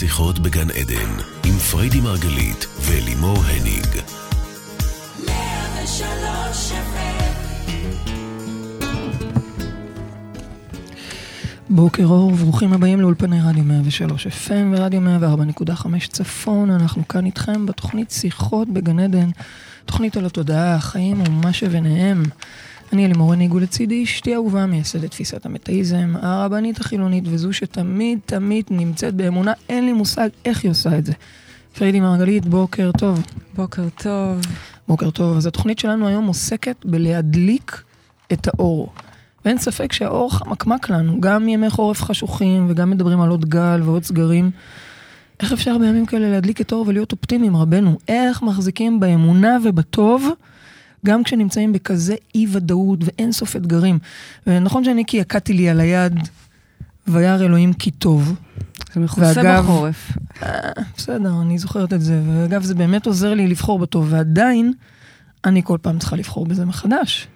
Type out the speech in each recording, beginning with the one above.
שיחות בגן עדן, עם פריידי מרגלית ולימור הניג. בוקר אור, ברוכים הבאים לאולפני רדיו 103 FM ורדיו 104.5 צפון. אנחנו כאן איתכם בתוכנית שיחות בגן עדן, תוכנית על התודעה, החיים ומה שביניהם. אני אלימור הניגו לצידי, אשתי אהובה, מייסדת תפיסת המטאיזם, הרבנית החילונית וזו שתמיד תמיד נמצאת באמונה, אין לי מושג איך היא עושה את זה. פרידי מרגלית, בוקר טוב. בוקר טוב. בוקר טוב. אז התוכנית שלנו היום עוסקת בלהדליק את האור. ואין ספק שהאור חמקמק לנו, גם ימי חורף חשוכים וגם מדברים על עוד גל ועוד סגרים. איך אפשר בימים כאלה להדליק את האור ולהיות אופטימיים, רבנו? איך מחזיקים באמונה ובטוב, גם כשנמצאים בכזה אי ודאות ואין סוף אתגרים. ונכון שאני כי יקעתי לי על היד, וירא אלוהים כי טוב. זה מכוסה בחורף. אה, בסדר, אני זוכרת את זה, ואגב, זה באמת עוזר לי לבחור בטוב, ועדיין, אני כל פעם צריכה לבחור בזה מחדש.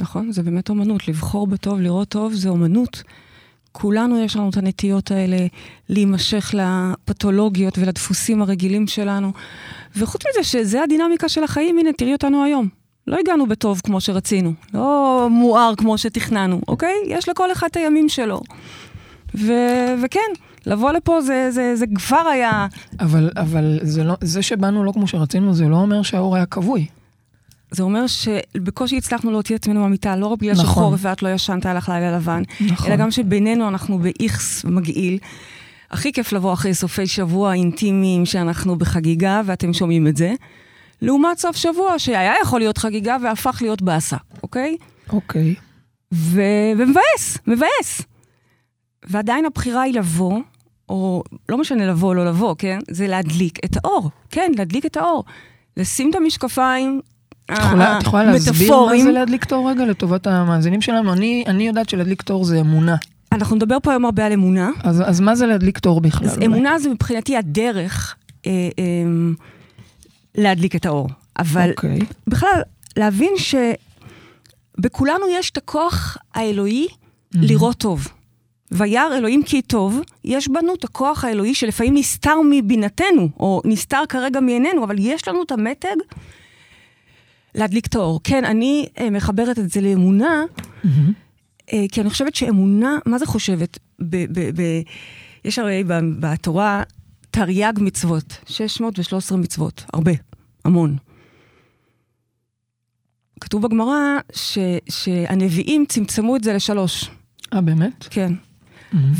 נכון, זה באמת אומנות. לבחור בטוב, לראות טוב, זה אומנות. כולנו יש לנו את הנטיות האלה להימשך לפתולוגיות ולדפוסים הרגילים שלנו. וחוץ מזה שזה הדינמיקה של החיים, הנה, תראי אותנו היום. לא הגענו בטוב כמו שרצינו, לא מואר כמו שתכננו, אוקיי? יש לכל אחד את הימים שלו. ו- וכן, לבוא לפה זה, זה, זה כבר היה... אבל, אבל זה, לא, זה שבאנו לא כמו שרצינו, זה לא אומר שהאור היה כבוי. זה אומר שבקושי הצלחנו להוציא את עצמנו מהמיטה, לא רק בגלל נכון. שחורף ואת לא ישנת, היה לך לילה לבן, נכון. אלא גם שבינינו אנחנו באיכס מגעיל. הכי כיף לבוא אחרי סופי שבוע אינטימיים שאנחנו בחגיגה, ואתם שומעים את זה. לעומת סוף שבוע שהיה יכול להיות חגיגה והפך להיות באסה, אוקיי? אוקיי. ו- ומבאס, מבאס. ועדיין הבחירה היא לבוא, או לא משנה לבוא או לא לבוא, כן? זה להדליק את האור. כן, להדליק את האור. לשים את המשקפיים את יכולה, את יכולה להסביר מה. זה להדליק תור רגע לטובת המאזינים שלנו? אני, אני יודעת שלהדליק תור זה אמונה. אנחנו נדבר פה היום הרבה על אמונה. אז, אז מה זה להדליק תור בכלל? אז אולי? אמונה זה מבחינתי הדרך אה, אה, להדליק את האור. אבל אוקיי. בכלל, להבין שבכולנו יש את הכוח האלוהי לראות טוב. וירא אלוהים כי טוב, יש בנו את הכוח האלוהי שלפעמים נסתר מבינתנו, או נסתר כרגע מעינינו, אבל יש לנו את המתג להדליק את האור. כן, אני אה, מחברת את זה לאמונה. אה, כי אני חושבת שאמונה, מה זה חושבת? ב, ב, ב, יש הרי בתורה תרי"ג מצוות, 613 מצוות, הרבה, המון. כתוב בגמרא ש, שהנביאים צמצמו את זה לשלוש, אה, באמת? כן. מהמם.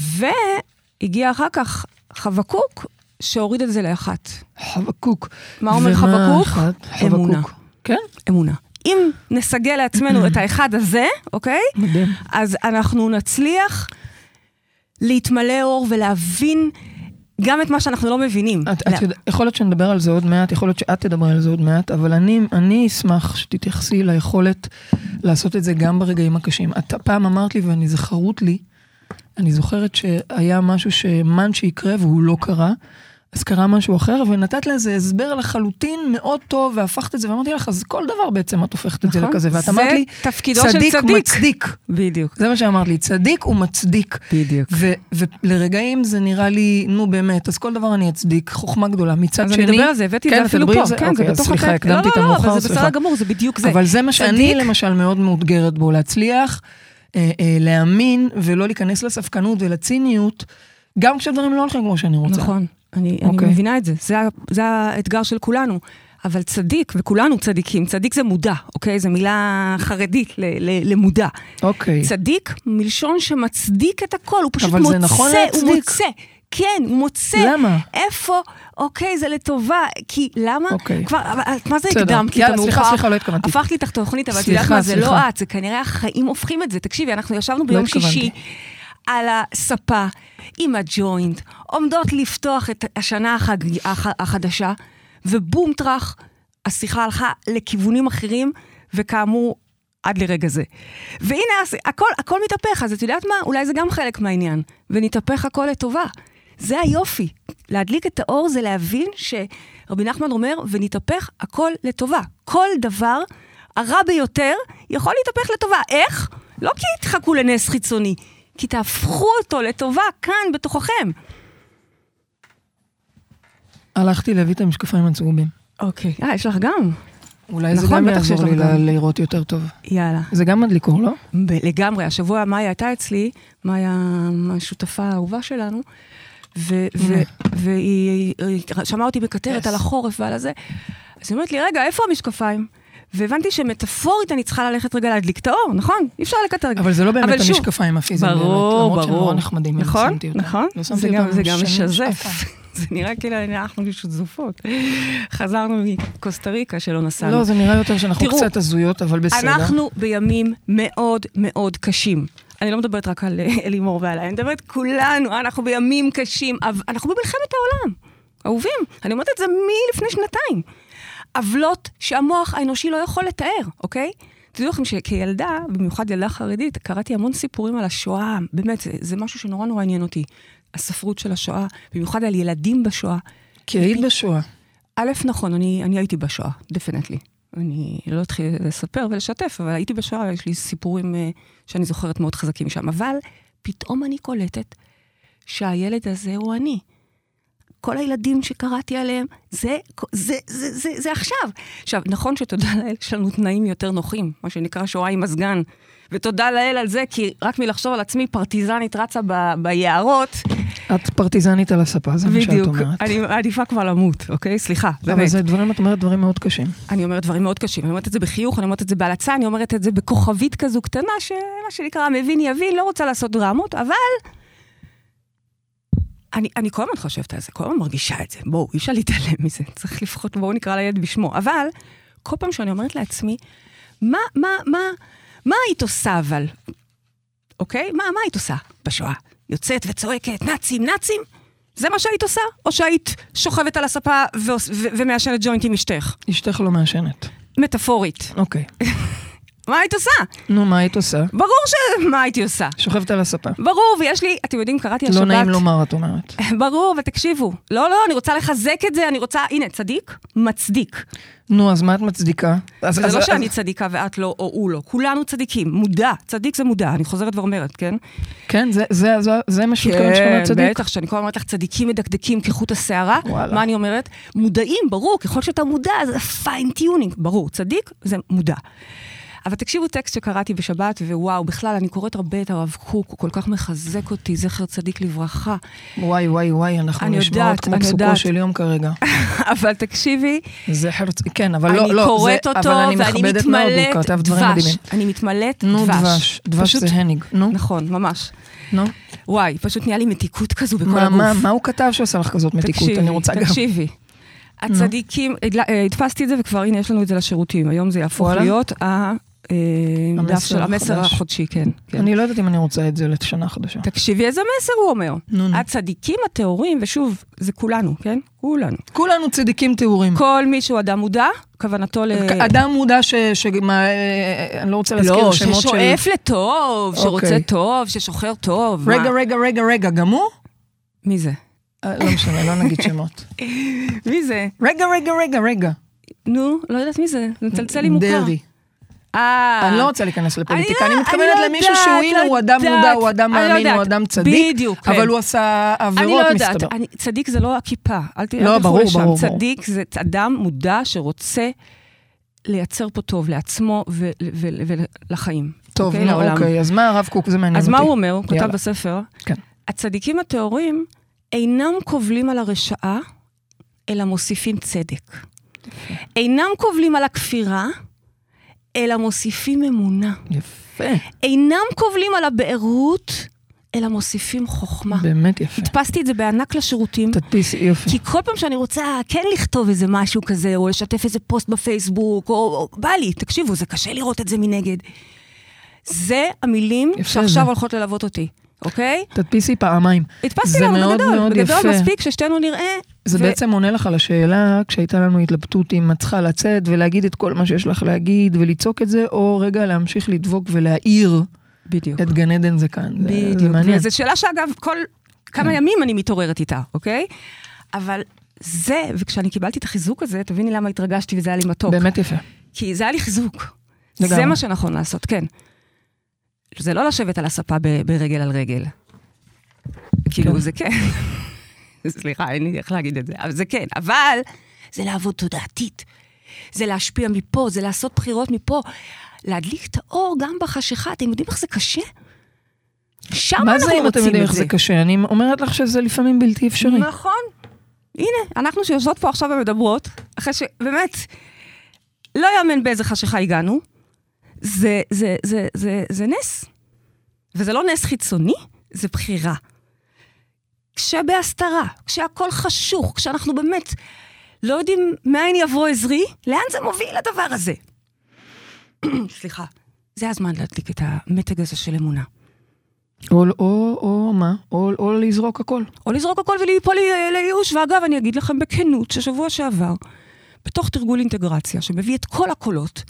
והגיע אחר כך חבקוק שהוריד את זה לאחת. חבקוק. מה אומר חבקוק? אחת? אמונה. חבקוק. כן? אמונה. אם נסגל לעצמנו את האחד הזה, אוקיי? מדהים. אז אנחנו נצליח להתמלא אור ולהבין גם את מה שאנחנו לא מבינים. את, את יודע, יכול להיות שנדבר על זה עוד מעט, יכול להיות שאת תדברי על זה עוד מעט, אבל אני, אני אשמח שתתייחסי ליכולת לעשות את זה גם ברגעים הקשים. את פעם אמרת לי, ואני זכרות לי, אני זוכרת שהיה משהו שהאמן שיקרה והוא לא קרה, אז קרה משהו אחר, ונתת לזה הסבר לחלוטין מאוד טוב, והפכת את זה, ואמרתי לך, אז כל דבר בעצם את הופכת את זה נכון? לכזה, ואת זה אמרת לי, תפקידו של צדיק צדיק. מצדיק. בדיוק. זה מה שאמרת לי, צדיק ומצדיק. בדיוק. ו- ולרגעים זה נראה לי, נו באמת, אז כל דבר אני אצדיק, חוכמה גדולה. מצד אז שני... אני אדבר על זה, הבאתי את כן, זה אפילו פה. זה? כן, אוקיי, זה אז בתוך סליחה. הקדמתי את לא, לא, לא, המאוחר, אבל זה בסדר סליחה. גמור, זה בדיוק זה. אבל זה מה שאני צדיק- למשל מאוד מאותגרת בו, להצליח אה, אה, להאמין ולא להיכנס לספקנות ולציניות, גם כשהדברים לא הולכים כמו שאני רוצה. נכון, אני, אני אוקיי. מבינה את זה, זה, זה האתגר של כולנו. אבל צדיק, וכולנו צדיקים, צדיק זה מודע, אוקיי? זו מילה חרדית ל- ל- למודע. אוקיי. צדיק מלשון שמצדיק את הכל, הוא פשוט מוצא, נכון הוא להצדיק. מוצא. כן, הוא מוצא. למה? איפה, אוקיי, זה לטובה, כי למה? אוקיי. כבר, אבל מה זה בסדר. הקדמת לי את המאוחר? סליחה, סליחה, לא התכוונתי. הפכת לי את התוכנית, אבל את יודעת מה, זה. לא את, זה כנראה החיים הופכים את זה. תקשיבי, אנחנו ישבנו ביום התכוונתי. שישי על הספה עם הג'וינט, עומדות לפתוח את השנה החג, הח, החדשה, ובום טראח, השיחה הלכה לכיוונים אחרים, וכאמור, עד לרגע זה. והנה, הכל, הכל מתהפך, אז את יודעת מה? אולי זה גם חלק מהעניין. ונתהפך הכל לטובה. זה היופי. להדליק את האור זה להבין שרבי נחמן אומר, ונתהפך הכל לטובה. כל דבר, הרע ביותר, יכול להתהפך לטובה. איך? לא כי תחכו לנס חיצוני, כי תהפכו אותו לטובה כאן בתוככם. הלכתי להביא את המשקפיים הצהובים. אוקיי. אה, יש לך גם? אולי זה נכון, גם יעזור לי גם. לראות יותר טוב. יאללה. זה גם מדליק אור, לא? ב- לגמרי. השבוע מאיה הייתה אצלי, מאיה השותפה האהובה שלנו, ו- ו- והיא היא שמעה אותי מקטרת Yes. על החורף ועל הזה. אז היא אומרת לי, רגע, איפה המשקפיים? והבנתי שמטאפורית אני צריכה ללכת רגע להדליק את האור, נכון? אי אפשר לקטר. אבל זה לא באמת המשקפיים הפיזיים באמת. ברור, למרות שהם נורא ברור. נחמדים. נכון. נכון. זה גם- משזף. זה נראה כאילו אנחנו שזופות. חזרנו מקוסטה ריקה שלא נסענו. לא, זה נראה יותר שאנחנו תראו, קצת הזויות, אבל בסדר. אנחנו בימים מאוד מאוד קשים. אני לא מדברת רק על אה, אלימור ועליי, אני מדברת כולנו, אנחנו בימים קשים, אנחנו במלחמת העולם. אהובים, אני אומרת את זה מלפני שנתיים. עוולות שהמוח האנושי לא יכול לתאר, אוקיי? תדעו לכם שכילדה, במיוחד ילדה חרדית, קראתי המון סיפורים על השואה. באמת, זה, זה משהו שנורא נורא עניין אותי. הספרות של השואה, במיוחד על ילדים בשואה. כי היית בשואה. א', נכון, אני, אני הייתי בשואה, דפנטלי. אני לא אתחיל לספר ולשתף, אבל הייתי בשואה, יש לי סיפורים uh, שאני זוכרת מאוד חזקים משם. אבל פתאום אני קולטת שהילד הזה הוא אני. כל הילדים שקראתי עליהם, זה, זה, זה, זה, זה עכשיו. עכשיו, נכון שתודה לאל, יש לנו תנאים יותר נוחים, מה שנקרא שואה עם מזגן. ותודה לאל על זה, כי רק מלחשוב על עצמי, פרטיזנית רצה ב, ביערות, את פרטיזנית על הספה, זה מה שאת בדיוק. אומרת. אני מעדיפה כבר למות, אוקיי? סליחה, אבל באמת. זה דברים, את אומרת דברים מאוד קשים. אני אומרת דברים מאוד קשים, אני אומרת את זה בחיוך, אני אומרת את זה בהלצה, אני אומרת את זה בכוכבית כזו קטנה, שמה שנקרא, מבין יבין, לא רוצה לעשות דרמות, אבל... אני, אני כל הזמן חושבת על זה, כל הזמן מרגישה את זה. בואו, אי אפשר להתעלם מזה, צריך לפחות, בואו נקרא לילד בשמו. אבל, כל פעם שאני אומרת לעצמי, מה, מה, מה, מה היית עושה אבל? אוקיי? מה, מה היית עושה בשואה? יוצאת וצועקת, נאצים, נאצים? זה מה שהיית עושה? או שהיית שוכבת על הספה ומעשנת ג'וינט עם אשתך? אשתך לא מעשנת. מטאפורית. אוקיי. מה היית עושה? נו, מה היית עושה? ברור שמה הייתי עושה. שוכבת על הספה. ברור, ויש לי, אתם יודעים, קראתי השבת... לא נעים לומר, את אומרת. ברור, ותקשיבו. לא, לא, אני רוצה לחזק את זה, אני רוצה... הנה, צדיק, מצדיק. נו, אז מה את מצדיקה? אז- אז- לא אז- שאני צדיקה ואת לא, או הוא לא. כולנו צדיקים, מודע. צדיק זה מודע, אני חוזרת ואומרת, כן? כן, זה- זה- זה- זה מה שאת כן, צדיק? בטח, שאני כל הזמן אומרת לך צדיקים מדקדקים כחוט השערה. וואלה. מה אני אומרת? מודעים, ברור, ככל שאתה מודע, זה fine tuning, ברור. צדיק זה מודע. אבל תקשיבו טקסט שקראתי בשבת, ווואו, בכלל, אני קוראת הרבה את הרב קוק, הוא כל כך מחזק אותי, זכר צדיק לברכה. וואי, וואי, וואי, אנחנו נשמעות כמו פסוקו. של יום כרגע. אבל תקשיבי, חרצ... כן, אבל לא, לא, קוראת זה, אותו, אבל אני מכבדת מאוד, הוא כתב דברים דבש. מדהימים. אני מתמלאת נו, דבש. דבש, דבש פשוט- זה הניג, נו, נכון, ממש. נו. וואי, פשוט נהיה לי מתיקות כזו בכל מה, הגוף. מה, מה הוא כתב שעושה לך כזאת מתיקות? אני רוצה גם. תקשיבי. הצדיקים, אה, הדפסתי את זה וכבר, הנה, יש לנו את זה לשירותים. היום זה יהפוך? להיות דף של המסר. החודשי, כן. כן. אני לא יודעת אם אני רוצה את זה לשנה חדשה. תקשיבי איזה מסר הוא אומר. נו, נו. הצדיקים הטהורים, ושוב, זה כולנו, כן? כולנו. כולנו צדיקים טהורים. כל מי שהוא אדם מודע, כוונתו ל... אדם מודע ש... ש... מה, אה, אני לא רוצה להזכיר לא, שמות של... ששואף לטוב, שרוצה אוקיי. טוב, ששוחר טוב. רגע? רגע, רגע, רגע, גם הוא? מי זה? אה, לא משנה, לא נגיד שמות. מי זה? רגע, רגע, רגע, רגע. נו, לא יודעת מי זה מצלצל לי מוכר. דרעי. אה. אני לא רוצה להיכנס לפוליטיקה, אני אני לא- מתכוונת אני לא למישהו יודעת, שהוא, הנה, לא הוא אדם יודעת. מודע, הוא אדם לא מאמין, הוא יודעת. אדם צדיק, בדיוק, כן. אבל הוא עשה אני עבירות, לא יודעת, מסתבר. אני, צדיק זה לא הכיפה, אל ת- אל לא, תלכו ברור, לשם. ברור, ברור. צדיק זה אדם מודע שרוצה לייצר פה טוב לעצמו ולחיים. טוב, אוקיי? אוקיי, אז מה הרב קוק, זה מעניין אז אותי. מה הוא אומר? הוא כתב יאללה. בספר, כן. הצדיקים הטהורים אינם קובלים על הרשעה, אלא מוסיפים צדק. אינם קובלים על הכפירה, אלא מוסיפים אמונה. יפה, אינם קובלים על הבערות, אלא מוסיפים חוכמה. באמת יפה. הדפסתי את זה בענק לשירותים. תדפיסי, יופי. כי כל פעם שאני רוצה כן לכתוב איזה משהו כזה, או לשתף איזה פוסט בפייסבוק, או, או בא לי, תקשיבו, זה קשה לראות את זה מנגד. זה המילים שעכשיו זה. הולכות ללוות אותי, אוקיי? תדפיסי פעמיים. הדפסתי להם בגדול, מאוד בגדול יפה. מספיק ששתינו נראה. זה ו- בעצם עונה לך על השאלה, כשהייתה לנו התלבטות אם את צריכה לצאת ולהגיד את כל מה שיש לך להגיד ולצעוק את זה, או רגע להמשיך לדבוק ולהאיר בדיוק. את גן עדן זה כאן. זה- זה בדיוק. מעניין. וזו שאלה שאגב, כל כמה כן. ימים אני מתעוררת איתה, אוקיי? אבל זה, וכשאני קיבלתי את החיזוק הזה, תביני למה התרגשתי וזה היה לי מתוק. באמת יפה. כי זה היה לי חיזוק. לגמרי. זה מה שנכון לעשות, כן. זה לא לשבת על הספה ברגל על רגל. כאילו, כן. זה כן. סליחה, אין לי איך להגיד את זה, אבל זה כן. אבל זה לעבוד תודעתית. זה להשפיע מפה, זה לעשות בחירות מפה. להדליק את האור גם בחשיכה, אתם יודעים איך זה קשה? שם מה אנחנו זה אם אתם רוצים יודעים את איך זה. זה קשה? אני אומרת לך שזה לפעמים בלתי אפשרי. נכון. הנה, אנחנו שיושבות פה עכשיו ומדברות, אחרי שבאמת, לא יאמן באיזה חשיכה הגענו, זה, זה, זה, זה, זה נס. וזה לא נס חיצוני, זה בחירה. כשבהסתרה, כשהכול חשוך, כשאנחנו באמת לא יודעים מאין יבוא עזרי, לאן זה מוביל הדבר הזה? סליחה, זה הזמן להדליק את המתג הזה של אמונה. או, או, או מה? או, או לזרוק הכל. או לזרוק הכל וליפול לי- לייאוש. ואגב, אני אגיד לכם בכנות, ששבוע שעבר, בתוך תרגול אינטגרציה, שמביא את כל הקולות,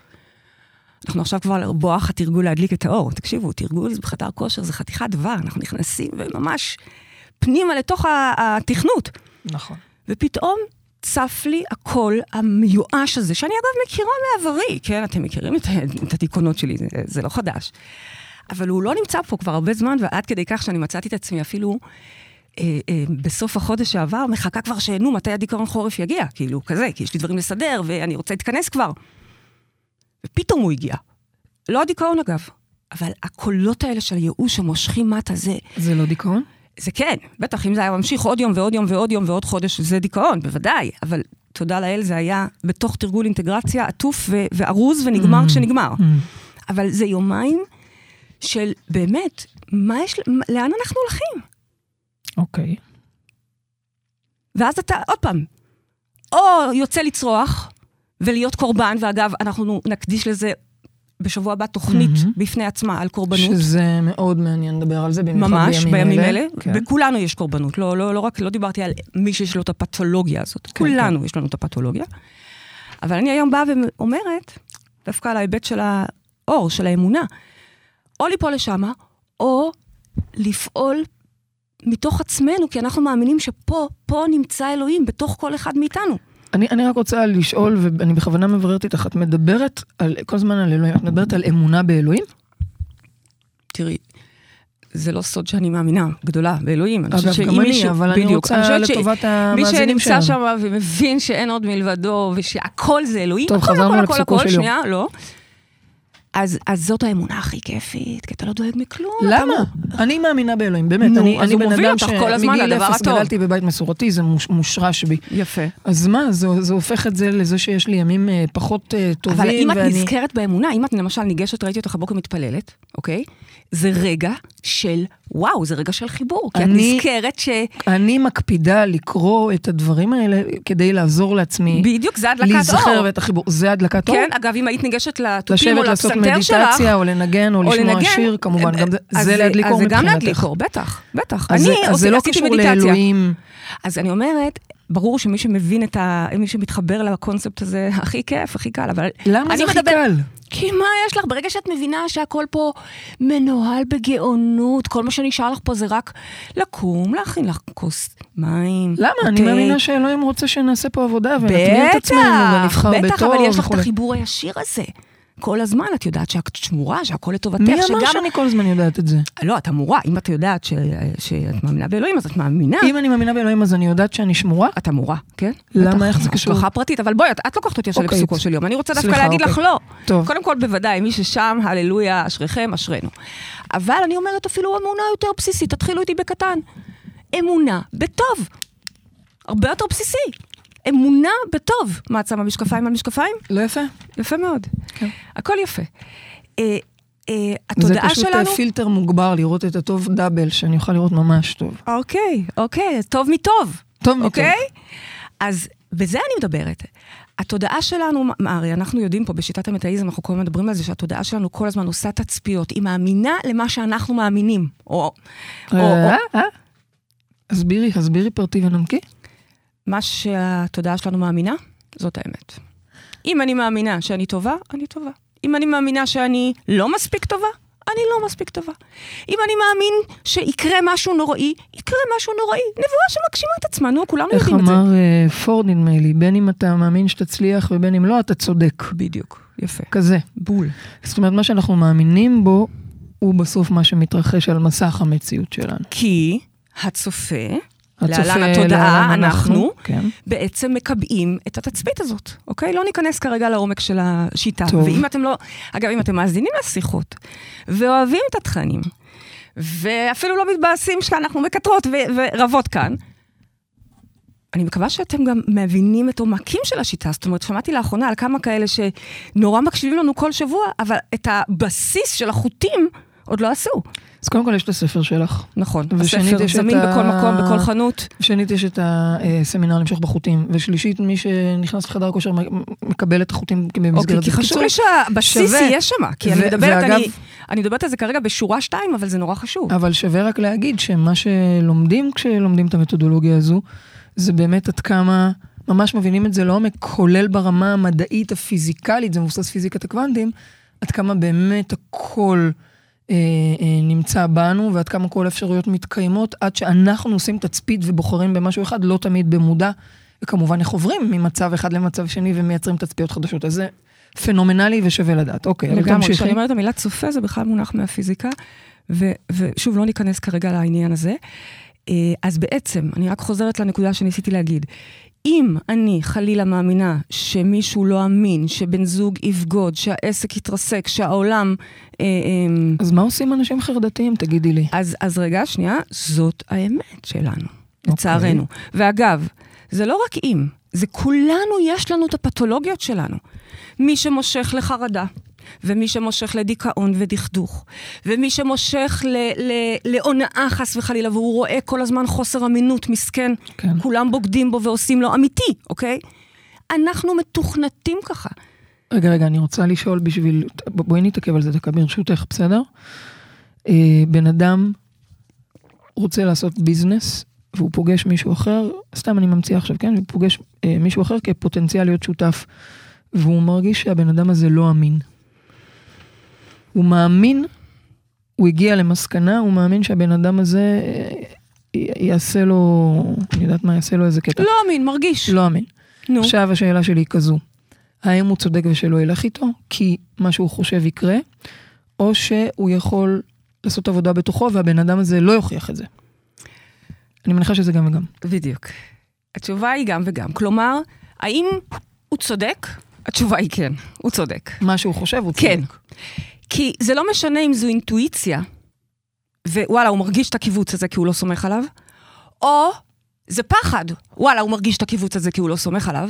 אנחנו עכשיו כבר בואך התרגול להדליק את האור. תקשיבו, תרגול בחדר כושר זה חתיכת דבר, אנחנו נכנסים וממש פנימה לתוך התכנות. נכון. ופתאום צף לי הקול המיואש הזה, שאני אגב מכירה מעברי, כן? אתם מכירים את, את הדיכאונות שלי, זה, זה לא חדש. אבל הוא לא נמצא פה כבר הרבה זמן, ועד כדי כך שאני מצאתי את עצמי אפילו אה, אה, בסוף החודש שעבר, מחכה כבר שנו, מתי הדיכאון חורף יגיע, כאילו, כזה, כי יש לי דברים לסדר, ואני רוצה להתכנס כבר. ופתאום הוא הגיע. לא הדיכאון אגב, אבל הקולות האלה של הייאוש שמושכים מטה, זה, זה לא דיכאון? זה כן, בטח, אם זה היה ממשיך עוד יום ועוד יום ועוד יום ועוד חודש, זה דיכאון, בוודאי. אבל תודה לאל, זה היה בתוך תרגול אינטגרציה עטוף ו- וארוז ונגמר Mm. כשנגמר. Mm. אבל זה יומיים של באמת, מה יש, לאן אנחנו הולכים? אוקיי. ואז אתה, עוד פעם, או יוצא לצרוח ולהיות קורבן, ואגב, אנחנו נקדיש לזה בשבוע הבא תוכנית מהמם. בפני עצמה על קורבנות. שזה מאוד מעניין לדבר על זה, במיוחד ממש, בימים אלה. כן. בכולנו יש קורבנות. לא, לא, לא רק, לא דיברתי על מי שיש לו את הפתולוגיה הזאת. כן, כולנו יש לנו את הפתולוגיה. אבל אני היום באה ואומרת, דווקא על ההיבט של האור, של האמונה, או ליפול לשמה, או לפעול מתוך עצמנו, כי אנחנו מאמינים שפה, פה נמצא אלוהים, בתוך כל אחד מאיתנו. אני, אני רק רוצה לשאול, ואני בכוונה מבררת איתך, את מדברת על, כל הזמן על אלוהים, את מדברת על אמונה באלוהים? תראי, זה לא סוד שאני מאמינה גדולה באלוהים. אני אגב, גם אני, מישהו- אבל אני בדיוק. רוצה חושבת ש- לטובת מי המאזינים שנמצא שלנו. שם ומבין שאין עוד מלבדו, ושהכל זה אלוהים, טוב, הכל, חזרנו הכל, הכל, הכל, יום. שנייה, לא. אז, אז זאת האמונה הכי כיפית, כי אתה לא דואג מכלום. אתה למה? לא- אני מאמינה באלוהים, באמת. נו, אני, אז אני הוא מוביל אותך כל הזמן לדבר הטוב. גדלתי בבית מסורתי, זה מוש, מושרש בי. יפה. אז מה, זה, זה הופך את זה לזה שיש לי ימים אה, פחות אה, טובים, אבל אם את ואני... נזכרת באמונה, אם את למשל ניגשת, ראיתי אותך הבוקר מתפללת, אוקיי? זה רגע של, וואו, זה רגע של חיבור. כי אני- את נזכרת ש... אני מקפידה לקרוא את הדברים האלה כדי לעזור לעצמי בדיוק, זה הדלקת להיזכר אור. ואת החיבור. זה הדלקת אור? כן, אגב, אם היית ניגשת לתופים או לשבת לעשות לפסנתר שלך, מדיטציה, או לנגן, או או לשמוע לנגן, שיר, כמובן, גם זה- זה להדליק אור אז זה גם להדליק מבחינתך. אור, בטח, בטח. אז אני אז זה לא קשור מדיטציה. לאלוהים. אז אני אומרת, ברור שמי שמבין את ה... מי שמתחבר לקונספט הזה, הכי כיף, הכי קל, אבל... למה זה הכי מדבר- קל? כי מה יש לך? ברגע שאת מבינה שהכל פה מנוהל בגאונות, כל מה שנשאר לך פה זה רק לקום, להכין לך כוס מים. למה? אני. מאמינה שאלוהים רוצה שנעשה פה עבודה ונטמיע את עצמנו ונבחר בטוב. בטח, אבל יש לך את. החיבור הישיר הזה. כל הזמן את יודעת שאת שמורה, שהכל לטובתך, מי אמר שגם... שאני כל הזמן יודעת את זה? לא, את אמורה, אם את יודעת ש... שאת מאמינה באלוהים, אז את מאמינה. אם אני מאמינה באלוהים אז אני יודעת שאני שמורה? את אמורה, כן? למה? איך זה קשור? השגחה פרטית, אבל בואי, את, את לוקחת אותי עכשיו אוקיי. לפסוקו של יום. אני רוצה דווקא להגיד לך אוקיי. לא. טוב. קודם כל, בוודאי, מי ששם, הללויה, אשריכם, אשרינו. אבל אני אומרת אפילו אמונה יותר בסיסית, תתחילו איתי בקטן. אמונה בטוב. הרבה יותר בסיסי. אמונה בטוב. מה, את שמה משקפיים על משקפיים? לא יפה? יפה מאוד. כן. הכל יפה. אה, אה, זה התודעה פשוט שלנו... אה, פילטר מוגבר לראות את הטוב דאבל, שאני אוכל לראות ממש טוב. אוקיי, אוקיי, טוב מטוב. טוב מטוב. אוקיי? אז בזה אני מדברת. התודעה שלנו, הרי אנחנו יודעים פה בשיטת המטאיזם, אנחנו כל הזמן מדברים על זה שהתודעה שלנו כל הזמן עושה תצפיות. היא מאמינה למה שאנחנו מאמינים. או, או, או אה, אה? הסבירי, הסבירי פרטי ונמקי. מה שהתודעה שלנו מאמינה, זאת האמת. אם אני מאמינה שאני טובה, אני טובה. אם אני מאמינה שאני לא מספיק טובה, אני לא מספיק טובה. אם אני מאמין שיקרה משהו נוראי, יקרה משהו נוראי. נבואה שמגשימה את עצמה, נו, כולנו איך יודעים את זה. אמר אה, פורד נדמה לי, בין אם אתה מאמין שתצליח ובין אם לא, אתה צודק. בדיוק, יפה. כזה. בול. זאת אומרת, מה שאנחנו מאמינים בו, הוא בסוף מה שמתרחש על מסך המציאות שלנו. כי הצופה, להלן התודעה, אנחנו, כן. בעצם מקבעים את התצפית הזאת, אוקיי? לא ניכנס כרגע לעומק של השיטה. טוב. ואם אתם לא, אגב, אם אתם מאזינים לשיחות, ואוהבים את התכנים, ואפילו לא מתבאסים שאנחנו מקטרות ורבות כאן, אני מקווה שאתם גם מבינים את עומקים של השיטה. זאת אומרת, שמעתי לאחרונה על כמה כאלה שנורא מקשיבים לנו כל שבוע, אבל את הבסיס של החוטים עוד לא עשו. אז קודם כל יש את הספר שלך. נכון, הספר זמין ה- בכל מקום, בכל חנות. שנית, יש את הסמינר למשוך בחוטים. ושלישית, מי שנכנס לחדר כושר מ- מקבל את החוטים במסגרת אוקיי, כי. חשוב לי שהבסיס שווה. יהיה שם, כי אני ו- מדברת, ואגב- אני, אני מדברת על זה כרגע בשורה שתיים, אבל זה נורא חשוב. אבל שווה רק להגיד שמה שלומדים כשלומדים את המתודולוגיה הזו, זה באמת עד כמה ממש מבינים את זה לעומק, כולל ברמה המדעית, הפיזיקלית, זה מבוסס פיזיקת הקוונטים, עד כמה באמת הכל אה, אה, נמצא בנו, ועד כמה כל האפשרויות מתקיימות, עד שאנחנו עושים תצפית ובוחרים במשהו אחד, לא תמיד במודע, וכמובן איך עוברים ממצב אחד למצב שני ומייצרים תצפיות חדשות. אז זה פנומנלי ושווה לדעת. אוקיי, אבל לגמרי, תמשיכי. כשאני אומרת המילה צופה, זה בכלל מונח מהפיזיקה, ו- ושוב, לא ניכנס כרגע לעניין הזה. אה, אז בעצם, אני רק חוזרת לנקודה שניסיתי להגיד. אם אני חלילה מאמינה שמישהו לא אמין, שבן זוג יבגוד, שהעסק יתרסק, שהעולם... אה, אה, אז מה עושים אנשים חרדתיים, תגידי לי? אז, אז רגע, שנייה, זאת האמת שלנו, לצערנו. ואגב, זה לא רק אם, זה כולנו, יש לנו את הפתולוגיות שלנו. מי שמושך לחרדה, ומי שמושך לדיכאון ודכדוך, ומי שמושך להונאה חס וחלילה, והוא רואה כל הזמן חוסר אמינות, מסכן, כן. כולם בוגדים בו ועושים לו אמיתי, אוקיי? אנחנו מתוכנתים ככה. רגע, רגע, אני רוצה לשאול בשביל... בואי נתעכב על זה דקה ברשותך, בסדר? אה, בן אדם רוצה לעשות ביזנס, והוא פוגש מישהו אחר, סתם אני ממציאה עכשיו, כן? הוא פוגש אה, מישהו אחר כפוטנציאל להיות שותף, והוא מרגיש שהבן אדם הזה לא אמין. הוא מאמין, הוא הגיע למסקנה, הוא מאמין שהבן אדם הזה אה, יעשה לו, אני יודעת מה, יעשה לו איזה קטע. לא אמין, מרגיש. לא אמין. נו. עכשיו השאלה שלי היא כזו, האם הוא צודק ושלא ילך איתו, כי מה שהוא חושב יקרה, או שהוא יכול לעשות עבודה בתוכו והבן אדם הזה לא יוכיח את זה. אני מניחה שזה גם וגם. בדיוק. התשובה היא גם וגם. כלומר, האם הוא צודק? התשובה היא כן, הוא צודק. מה שהוא חושב הוא צודק. כן. כי זה לא משנה אם זו אינטואיציה, ווואלה, הוא מרגיש את הקיבוץ הזה כי הוא לא סומך עליו, או זה פחד, וואלה, הוא מרגיש את הקיבוץ הזה כי הוא לא סומך עליו.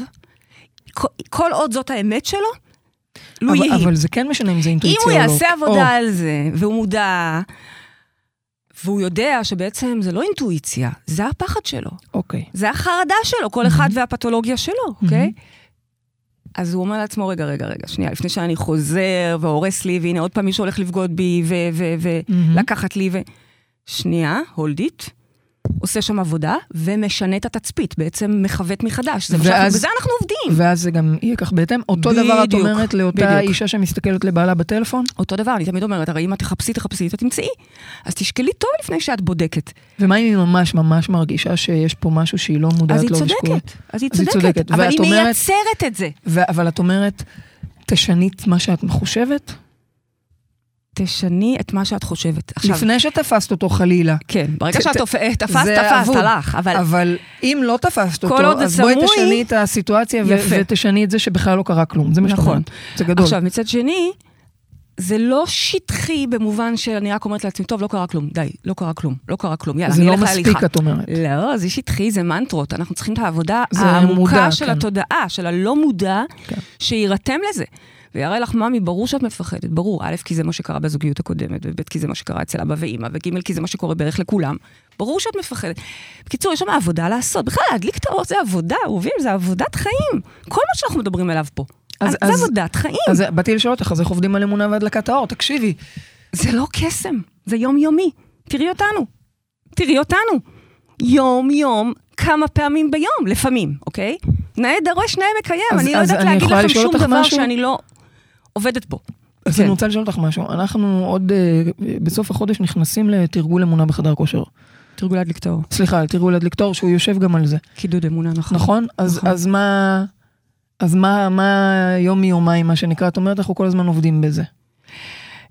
כל, כל עוד זאת האמת שלו, לו אבל, יהי. אבל זה כן משנה אם זה אם אינטואיציה הוא או לא. יעשה או, עבודה על זה, והוא מודע, והוא יודע שבעצם זה לא אינטואיציה, זה הפחד שלו. אוקיי. זה החרדה שלו, כל אחד והפתולוגיה שלו, אוקיי? אז הוא אומר לעצמו, רגע, רגע, רגע, שנייה, לפני שאני חוזר והורס לי, והנה עוד פעם מישהו הולך לבגוד בי. ולקחת לי, ו... שנייה, הולד איט, עושה שם עבודה ומשנה את התצפית, בעצם מכוות מחדש. זה ואז- בזה אנחנו עובדים. ואז זה גם יהיה כך בהתאם. אותו דבר את בדיוק, אומרת לאותה בדיוק. אישה שמסתכלת לבעלה בטלפון, אותו דבר, אני תמיד אומרת, הרי אם את תחפשי, תחפשי, את תמצאי. אז תשקלי טוב לפני שאת בודקת. ומה אם היא ממש ממש מרגישה שיש פה משהו שהיא לא מודעת אז היא לו? צודקת, אז היא אז היא צודקת. צודקת. אבל היא אומרת- מייצרת את זה. ו- אבל את אומרת, תשני את מה שאת חושבת, תשני את מה שאת חושבת. עכשיו, לפני שתפסת אותו חלילה. כן, ברגע ת- שאת תופ- תפסת, זה תפסת, אבוד. הלך, אבל... אבל אם לא תפסת אותו, זה אז בואי סמוי- תשני את הסיטואציה ו-. ותשני את זה שבכלל לא קרה כלום. זה מה נכון. אומרת. זה גדול. עכשיו, מצד שני, זה לא שטחי במובן שאני רק אומרת לעצמי, טוב, לא קרה כלום, די, לא קרה כלום, לא קרה כלום, יאללה, זה אני לא אלך מספיק, להליכה. את אומרת. לא, זה שטחי, זה מנטרות. אנחנו צריכים את העבודה זה העמוקה מודע, של כן. התודעה, של הלא מודע, כן. שיירתם לזה. ויראה לך, ממי, ברור שאת מפחדת, ברור. א', כי זה מה שקרה בזוגיות הקודמת, וב', כי זה מה שקרה אצל אבא ואימא, וג', כי זה מה שקורה בערך לכולם. ברור שאת מפחדת. בקיצור, יש שם עבודה לעשות. בכלל, להדליק את האור זה עבודה, אהובים, זה עבודת חיים. כל מה שאנחנו מדברים עליו פה. אז- אז, זה עבודת חיים. אז באתי לשאול אותך, אז איך עובדים על אמונה והדלקת האור? תקשיבי. זה לא קסם, זה יומיומי. תראי אותנו. תראי אותנו. יום-יום, כמה פעמים ביום, לפעמים, אוקיי? נאה דורש, נאה מקיים. אז- אני לא יודעת להגיד לכם שום דבר משהו? שאני לא עובדת בו. אז כן. אני רוצה לשאול אותך משהו. אנחנו עוד אה, בסוף החודש נכנסים לתרגול אמונה בחדר כושר. תרגול להדליק את האור. סליחה, תרגול להדליק תור, שהוא יושב גם על זה. קידוד אמונה, נכון. נכון? אז, נכון. אז מה... אז מה, מה יום מיומיים, מה שנקרא? את אומרת, אנחנו כל הזמן עובדים בזה.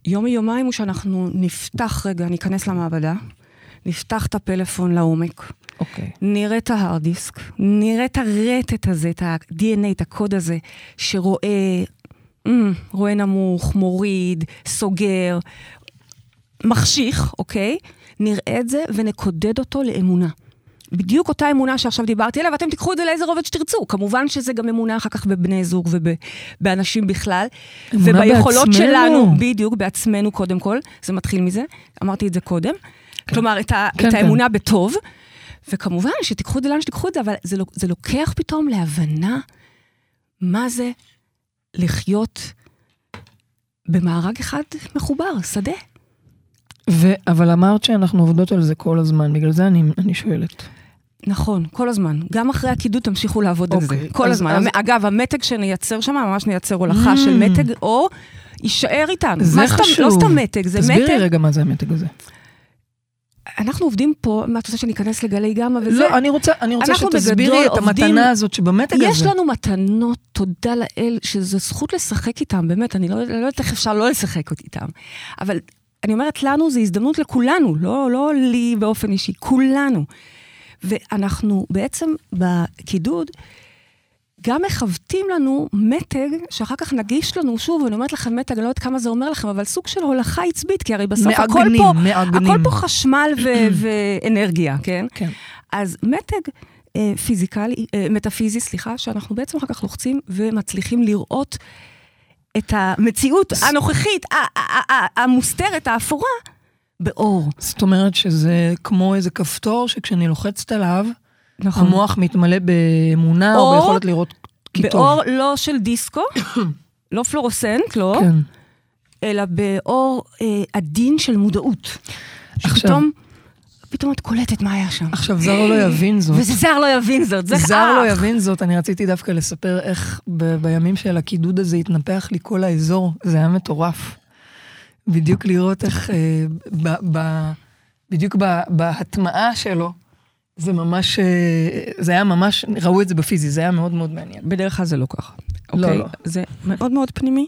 יום מיומיים הוא שאנחנו נפתח רגע, ניכנס למעבדה, נפתח את הפלאפון לעומק, אוקיי. נראה את ההארד דיסק, נראה את הרטט הזה, את ה-DNA, את הקוד הזה, שרואה, mm, רואה נמוך, מוריד, סוגר, מחשיך, אוקיי? נראה את זה ונקודד אותו לאמונה. בדיוק אותה אמונה שעכשיו דיברתי עליה, ואתם תיקחו את זה לאיזה רובד שתרצו. כמובן שזה גם אמונה אחר כך בבני זוג ובאנשים בכלל. אמונה וביכולות בעצמנו. שלנו, בדיוק, בעצמנו קודם כל, זה מתחיל מזה, אמרתי את זה קודם. כלומר, את, ה, כן, את כן. האמונה בטוב, וכמובן שתיקחו את זה לאן שתיקחו את זה, אבל זה, זה לוקח פתאום להבנה מה זה לחיות במארג אחד מחובר, שדה. ו- אבל אמרת שאנחנו עובדות על זה כל הזמן, בגלל זה אני, אני שואלת. נכון, כל הזמן. גם אחרי הקידוד תמשיכו לעבוד על זה. אוקיי, כל אז- הזמן. אז- אגב, המתג שנייצר שם, ממש נייצר הולכה Mm. של מתג, או יישאר איתנו. זה מה סתם- חשוב. לא סתם מתג, זה תסבירי מתג. רגע מה זה המתג הזה. אנחנו עובדים פה, מה את רוצה שאני אכנס לגלי גמא וזה? לא, אני רוצה, אני רוצה שתסבירי את עובדים- המתנה הזאת שבמתג הזה. יש לנו מתנות, תודה לאל, שזו זכות לשחק איתם, באמת, אני לא לא יודעת איך אפשר לא לשחק איתם. אבל אני אומרת לנו, זו הזדמנות לכולנו, לא, לא לי באופן אישי, כולנו. ואנחנו בעצם בקידוד, גם מכוותים לנו מתג, שאחר כך נגיש לנו, שוב, אני אומרת לכם מתג, אני לא יודעת כמה זה אומר לכם, אבל סוג של הולכה עצבית, כי הרי בסוף הכל מעגנים, פה, מעגנים. הכל פה חשמל ו- ואנרגיה, כן? כן. אז מתג אה, פיזיקלי, אה, מטאפיזי, סליחה, שאנחנו בעצם אחר כך לוחצים ומצליחים לראות את המציאות הנוכחית, ה- ה- ה- המוסתרת, האפורה, באור. זאת אומרת שזה כמו איזה כפתור שכשאני לוחצת עליו, נכון. המוח מתמלא באמונה או או ביכולת לראות כי טוב. באור לא של דיסקו, לא פלורוסנט, לא, כן. אלא באור אה, עדין של מודעות. עכשיו- שפתאום, פתאום את קולטת מה היה שם. עכשיו, זר לא יבין זאת. וזה זר לא יבין זאת, זה זר לא אח. יבין זאת, אני רציתי דווקא לספר איך ב- בימים של הקידוד הזה התנפח לי כל האזור, זה היה מטורף. בדיוק לראות איך, אה, ב, ב, בדיוק ב, בהטמעה שלו, זה ממש, אה, זה היה ממש, ראו את זה בפיזי, זה היה מאוד מאוד מעניין. בדרך כלל זה לא ככה. לא, אוקיי? לא. זה מאוד מאוד פנימי,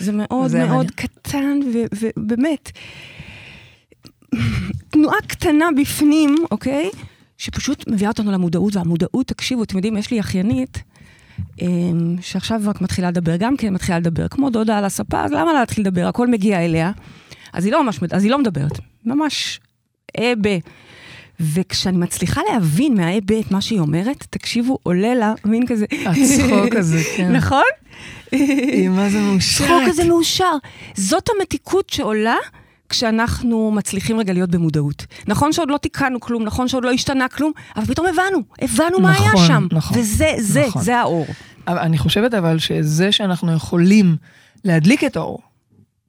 זה מאוד זה מאוד. קטן, ובאמת, תנועה קטנה בפנים, אוקיי? שפשוט מביאה אותנו למודעות, והמודעות, תקשיבו, אתם יודעים, יש לי אחיינית, אמ, שעכשיו רק מתחילה לדבר, גם כן מתחילה לדבר, כמו דודה על הספה, אז למה להתחיל לדבר? הכל מגיע אליה. אז היא לא ממש, אז היא לא מדברת, ממש אה ב... וכשאני מצליחה להבין את מה שהיא אומרת, תקשיבו, עולה לה מין כזה... הצחוק הזה, כן. נכון? היא מה זה מאושרת. צחוק כזה מאושר. זאת המתיקות שעולה כשאנחנו מצליחים רגע להיות במודעות. נכון שעוד לא תיקנו כלום, נכון שעוד לא השתנה כלום, אבל פתאום הבנו, הבנו מה היה נכון, שם. נכון, וזה, זה, נכון. זה האור. אני חושבת אבל שזה שאנחנו יכולים להדליק את האור,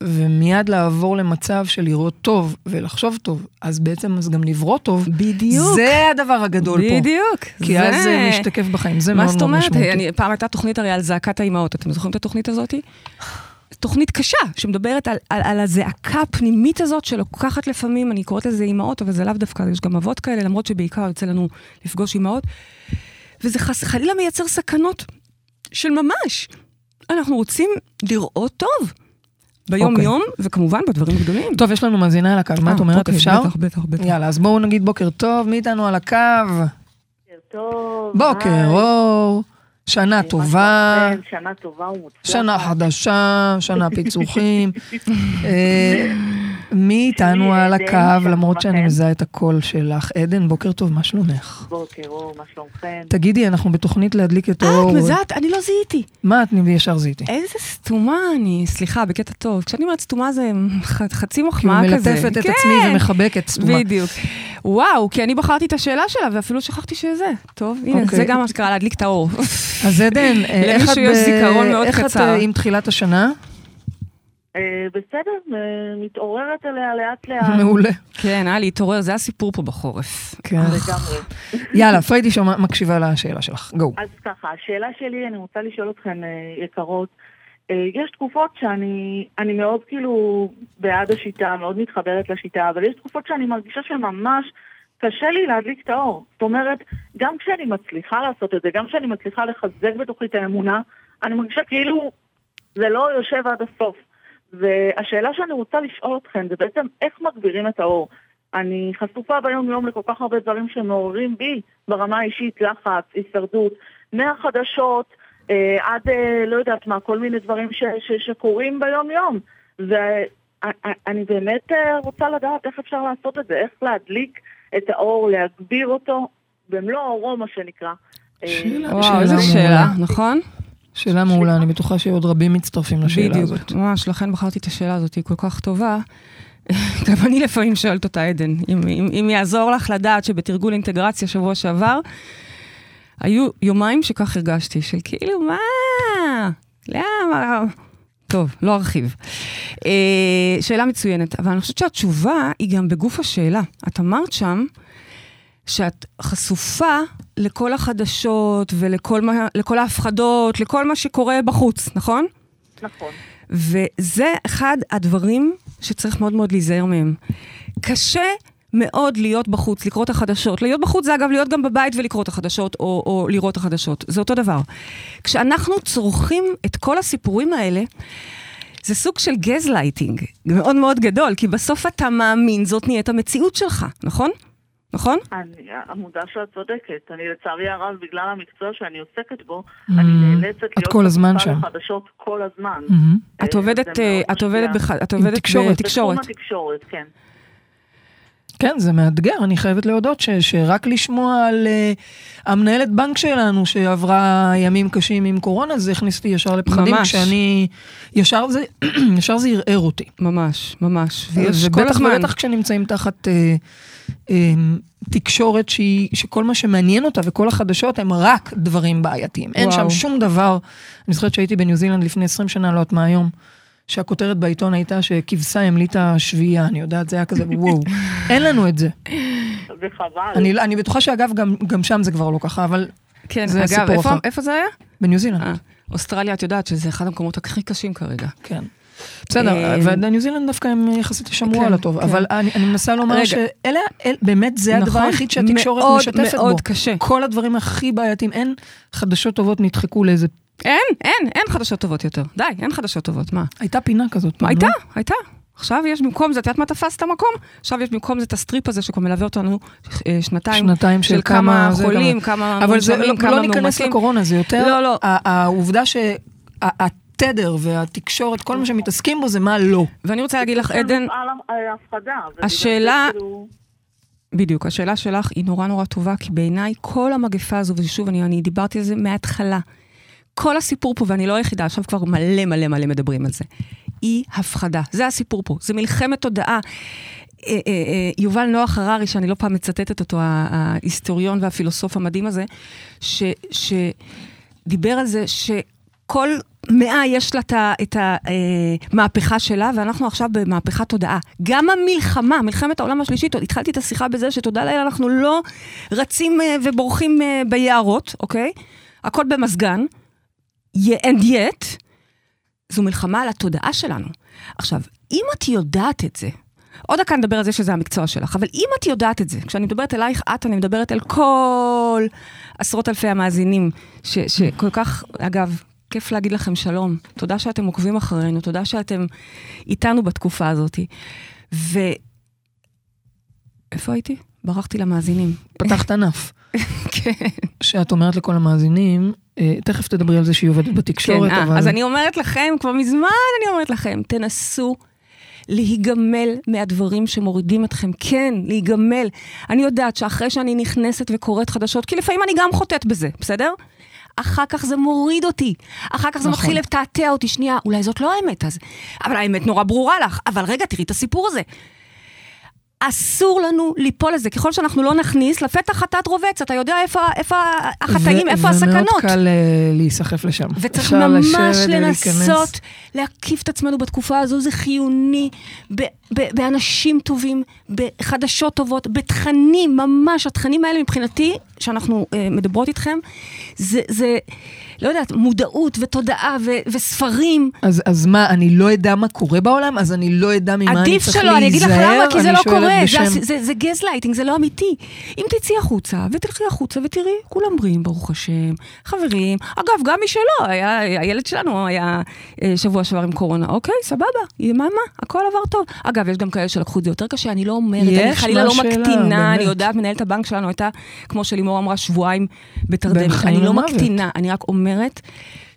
ומיד לעבור למצב של לראות טוב ולחשוב טוב, אז בעצם אז גם לברוא טוב, בדיוק. זה הדבר הגדול פה. בדיוק. כי אז זה משתקף בחיים, זה מה מאוד זאת מאוד אומרת? משמעותי. אני, פעם הייתה תוכנית הרי על זעקת האימהות, אתם זוכרים את התוכנית הזאת? תוכנית קשה, שמדברת על, על, על הזעקה הפנימית הזאת שלוקחת לפעמים, אני קוראת לזה אימהות, אבל זה לאו דווקא, יש גם אבות כאלה, למרות שבעיקר יוצא לנו לפגוש אימהות, וזה חס, חלילה מייצר סכנות של ממש. אנחנו רוצים לראות טוב. ביום-יום, וכמובן בדברים גדולים. טוב, יש לנו מאזינה על הקו, מה את אה, אומרת, אוקיי, אפשר? בטח, בטח, בטח. יאללה, אז בואו נגיד בוקר טוב, מי איתנו על הקו? בוקר טוב. בוקר. אור, שנה טובה? שנה טובה ומוצלחת. שנה חדשה, שנה פיצוחים. אה, מי איתנו על הקו, למרות שאני. מזהה את הקול שלך? עדן, בוקר טוב, מה שלומך? בוקר אור, מה שלומכם? תגידי, אנחנו בתוכנית להדליק את אה, האור. את מזהת? אני לא זיהיתי. מה את ישר זיהיתי? איזה סתומה אני, סליחה, בקטע טוב. כשאני אומרת סתומה זה חצי כאילו מחמאה כזה. מלטפת את כן, עצמי ומחבקת סתומה. בדיוק. וואו, כי אני בחרתי את השאלה שלה, ואפילו שכחתי שזה. טוב, הנה, אוקיי. זה גם מה שקרה, להדליק את האור. אז עדן, אה, איך את. אה, עם תחילת השנה? אה, בסדר, אה, מתעוררת אליה לאט לאט. מעולה. כן, היה להתעורר, זה הסיפור פה בחורף. כן. לגמרי. יאללה, פריידי שומע- מקשיבה לשאלה שלך, גו. אז ככה, השאלה שלי, אני רוצה לשאול אתכן, אה, יקרות, אה, יש תקופות שאני אני מאוד כאילו בעד השיטה, מאוד מתחברת לשיטה, אבל יש תקופות שאני מרגישה שממש קשה לי להדליק את האור. זאת אומרת, גם כשאני מצליחה לעשות את זה, גם כשאני מצליחה לחזק בתוכי את האמונה, אני מרגישה כאילו זה לא יושב עד הסוף. והשאלה שאני רוצה לשאול אתכם זה בעצם איך מגבירים את האור. אני חשופה ביום-יום לכל כך הרבה דברים שמעוררים בי ברמה האישית, לחץ, הישרדות, מהחדשות אה, עד, אה, לא יודעת מה, כל מיני דברים ש, ש, שקורים ביום-יום. ואני באמת אה, רוצה לדעת איך אפשר לעשות את זה, איך להדליק את האור, להגביר אותו במלוא אורו, מה שנקרא. אה, שאלה, וואו, איזה. שאלה, נכון? שאלה מעולה, אני בטוחה שעוד רבים מצטרפים לשאלה בדיוק, הזאת. ממש, לכן בחרתי את השאלה הזאת, היא כל כך טובה. גם אני לפעמים שואלת אותה, עדן, אם, אם, אם יעזור לך לדעת שבתרגול אינטגרציה שבוע שעבר, היו יומיים שכך הרגשתי, של כאילו, מה? למה? טוב, לא ארחיב. אה, שאלה מצוינת, אבל אני חושבת שהתשובה היא גם בגוף השאלה. את אמרת שם שאת חשופה לכל החדשות ולכל מה, לכל ההפחדות, לכל מה שקורה בחוץ, נכון? נכון. וזה אחד הדברים שצריך מאוד מאוד להיזהר מהם. קשה מאוד להיות בחוץ, לקרוא את החדשות. להיות בחוץ זה אגב להיות גם בבית ולקרוא את החדשות, או, או לראות את החדשות. זה אותו דבר. כשאנחנו צורכים את כל הסיפורים האלה, זה סוג של גזלייטינג, מאוד מאוד גדול, כי בסוף אתה מאמין, זאת נהיית המציאות שלך, נכון? נכון? אני מודה שאת צודקת. אני לצערי הרב, בגלל המקצוע שאני עוסקת בו, אממ, אני נאלצת להיות את כל הזמן שם. לחדשות כל הזמן. את אה, עובדת, זה אה, את עובדת. בח- את עובדת תקשורת. בתקשורת. בתחום התקשורת, כן. כן, זה מאתגר, אני חייבת להודות ש, שרק לשמוע על אה, המנהלת בנק שלנו שעברה ימים קשים עם קורונה, זה הכניס אותי ישר לפחדים, ממש. כשאני, ישר זה, ישר זה ערער אותי. ממש, ממש. ויש כל ובטח הזמן. ובטח כשנמצאים תחת אה, אה, תקשורת שהיא, שכל מה שמעניין אותה וכל החדשות הם רק דברים בעייתיים. אין וואו. שם שום דבר. אני זוכרת שהייתי בניו זילנד לפני 20 שנה, לא יודעת מה היום, שהכותרת בעיתון הייתה שכבשה המליטה שביעייה, אני יודעת, זה היה כזה, וואו. אין לנו את זה. וחבל. אני, אני בטוחה שאגב, גם, גם שם זה כבר לא ככה, אבל כן, זה אגב, סיפור איפה, אחר. איפה זה היה? בניו זילנד, אה, אוסטרליה, את יודעת שזה אחד המקומות הכי קשים כרגע. כן. בסדר, אה, וניו זילנד דווקא הם יחסית שמרו כן, על הטוב, כן. אבל אני, מנסה לומר. שאלה, אל, באמת זה הדבר נכון, היחיד שהתקשורת משתפת בו. מאוד קשה. כל הדברים הכי בעייתיים, אין חדשות טובות נדחקו לאיזה... אין, אין, אין חדשות טובות יותר. די, אין חדשות טובות, מה? הייתה פינה כזאת. פעם, הייתה, לא? הייתה. עכשיו יש במקום זה, את יודעת מה תפס את המקום? עכשיו יש במקום זה את ה strip הזה שכבר מלווה אותנו אה, שנתיים. שנתיים של של כמה זה, חולים, כמה- כמה אבל זה מונשמים, לא, כמה לא ניכנס מאומתים. לקורונה, זה יותר... לא, לא. ה- העובדה שהתדר והתקשורת, כל מה שמתעסקים בו זה מה לא. ואני רוצה להגיד לך, עדן, השאלה- כאילו- בדיוק, השאלה שלך היא נורא נורא טובה, כי בעיניי כל המגפה הזו, ושוב, אני, אני דיברתי על זה מההתחלה, כל הסיפור פה, ואני לא היחידה, עכשיו כבר מלא מלא מלא מדברים על זה, היא הפחדה. זה הסיפור פה, זה מלחמת תודעה. אה, אה, אה, יובל נוח הררי, שאני לא פעם מצטטת אותו, ההיסטוריון והפילוסוף המדהים הזה, ש, שדיבר על זה שכל מאה יש לה את המהפכה שלה, ואנחנו עכשיו במהפכת תודעה. גם המלחמה, מלחמת העולם השלישית, התחלתי את השיחה בזה שתודה לאל, אנחנו לא רצים ובורחים ביערות, אוקיי? הכל במזגן, and yet, זו מלחמה על התודעה שלנו. עכשיו, אם את יודעת את זה, עוד דקה נדבר על זה שזה המקצוע שלך, אבל אם את יודעת את זה, כשאני מדברת אלייך את, אני מדברת אל כל עשרות אלפי המאזינים, ש, שכל כך, אגב, כיף להגיד לכם שלום. תודה שאתם עוקבים אחרינו, תודה שאתם איתנו בתקופה הזאת. ו... איפה הייתי? ברחתי למאזינים. פתחת ענף. כן. שאת אומרת לכל המאזינים, תכף תדברי על זה שהיא עובדת בתקשורת, כן, אה, אבל... אז אני אומרת לכם, כבר מזמן אני אומרת לכם, תנסו להיגמל מהדברים שמורידים אתכם. כן, להיגמל. אני יודעת שאחרי שאני נכנסת וקוראת חדשות, כי לפעמים אני גם חוטאת בזה, בסדר? אחר כך זה מוריד אותי. אחר כך זה נכון. מתחיל לתעתע אותי. שנייה, אולי זאת לא האמת אז. אבל האמת נורא ברורה לך. אבל רגע, תראי את הסיפור הזה. אסור לנו ליפול לזה. ככל שאנחנו לא נכניס, לפתח חטאת רובץ. אתה יודע איפה, איפה החטאים, ו- איפה ומאוד הסכנות. קל אה, להיסחף לשם. וצריך ממש לשבת ולהיכנס. לנסות להקיף את עצמנו בתקופה הזו, זה חיוני, ב- באנשים טובים, בחדשות טובות, בתכנים, ממש, התכנים האלה מבחינתי, שאנחנו אה, מדברות איתכם, זה, זה, לא יודעת, מודעות ותודעה ו- וספרים. אז, אז מה, אני לא אדע מה קורה בעולם? אז אני לא אדע ממה אני עדיף צריך להיזהר? שלא, אני אגיד לך למה, כי זה לא קורה, בשם... זה, זה, זה גזלייטינג, זה לא אמיתי. אם תצאי החוצה, ותלכי החוצה, ותראי, כולם בריאים, ברוך השם, חברים. אגב, גם מי שלא, היה, הילד שלנו היה אה, שבוע שעבר עם קורונה, אוקיי, סבבה, מה, מה, הכל עבר טוב. אגב, אגב, יש גם כאלה שלקחו את זה יותר קשה, אני לא אומרת, אני חלילה לא מקטינה, אני באמת. יודעת, מנהלת הבנק שלנו הייתה, כמו שלימור אמרה, שבועיים בתרדמת. אני לא ומוות. מקטינה, אני רק אומרת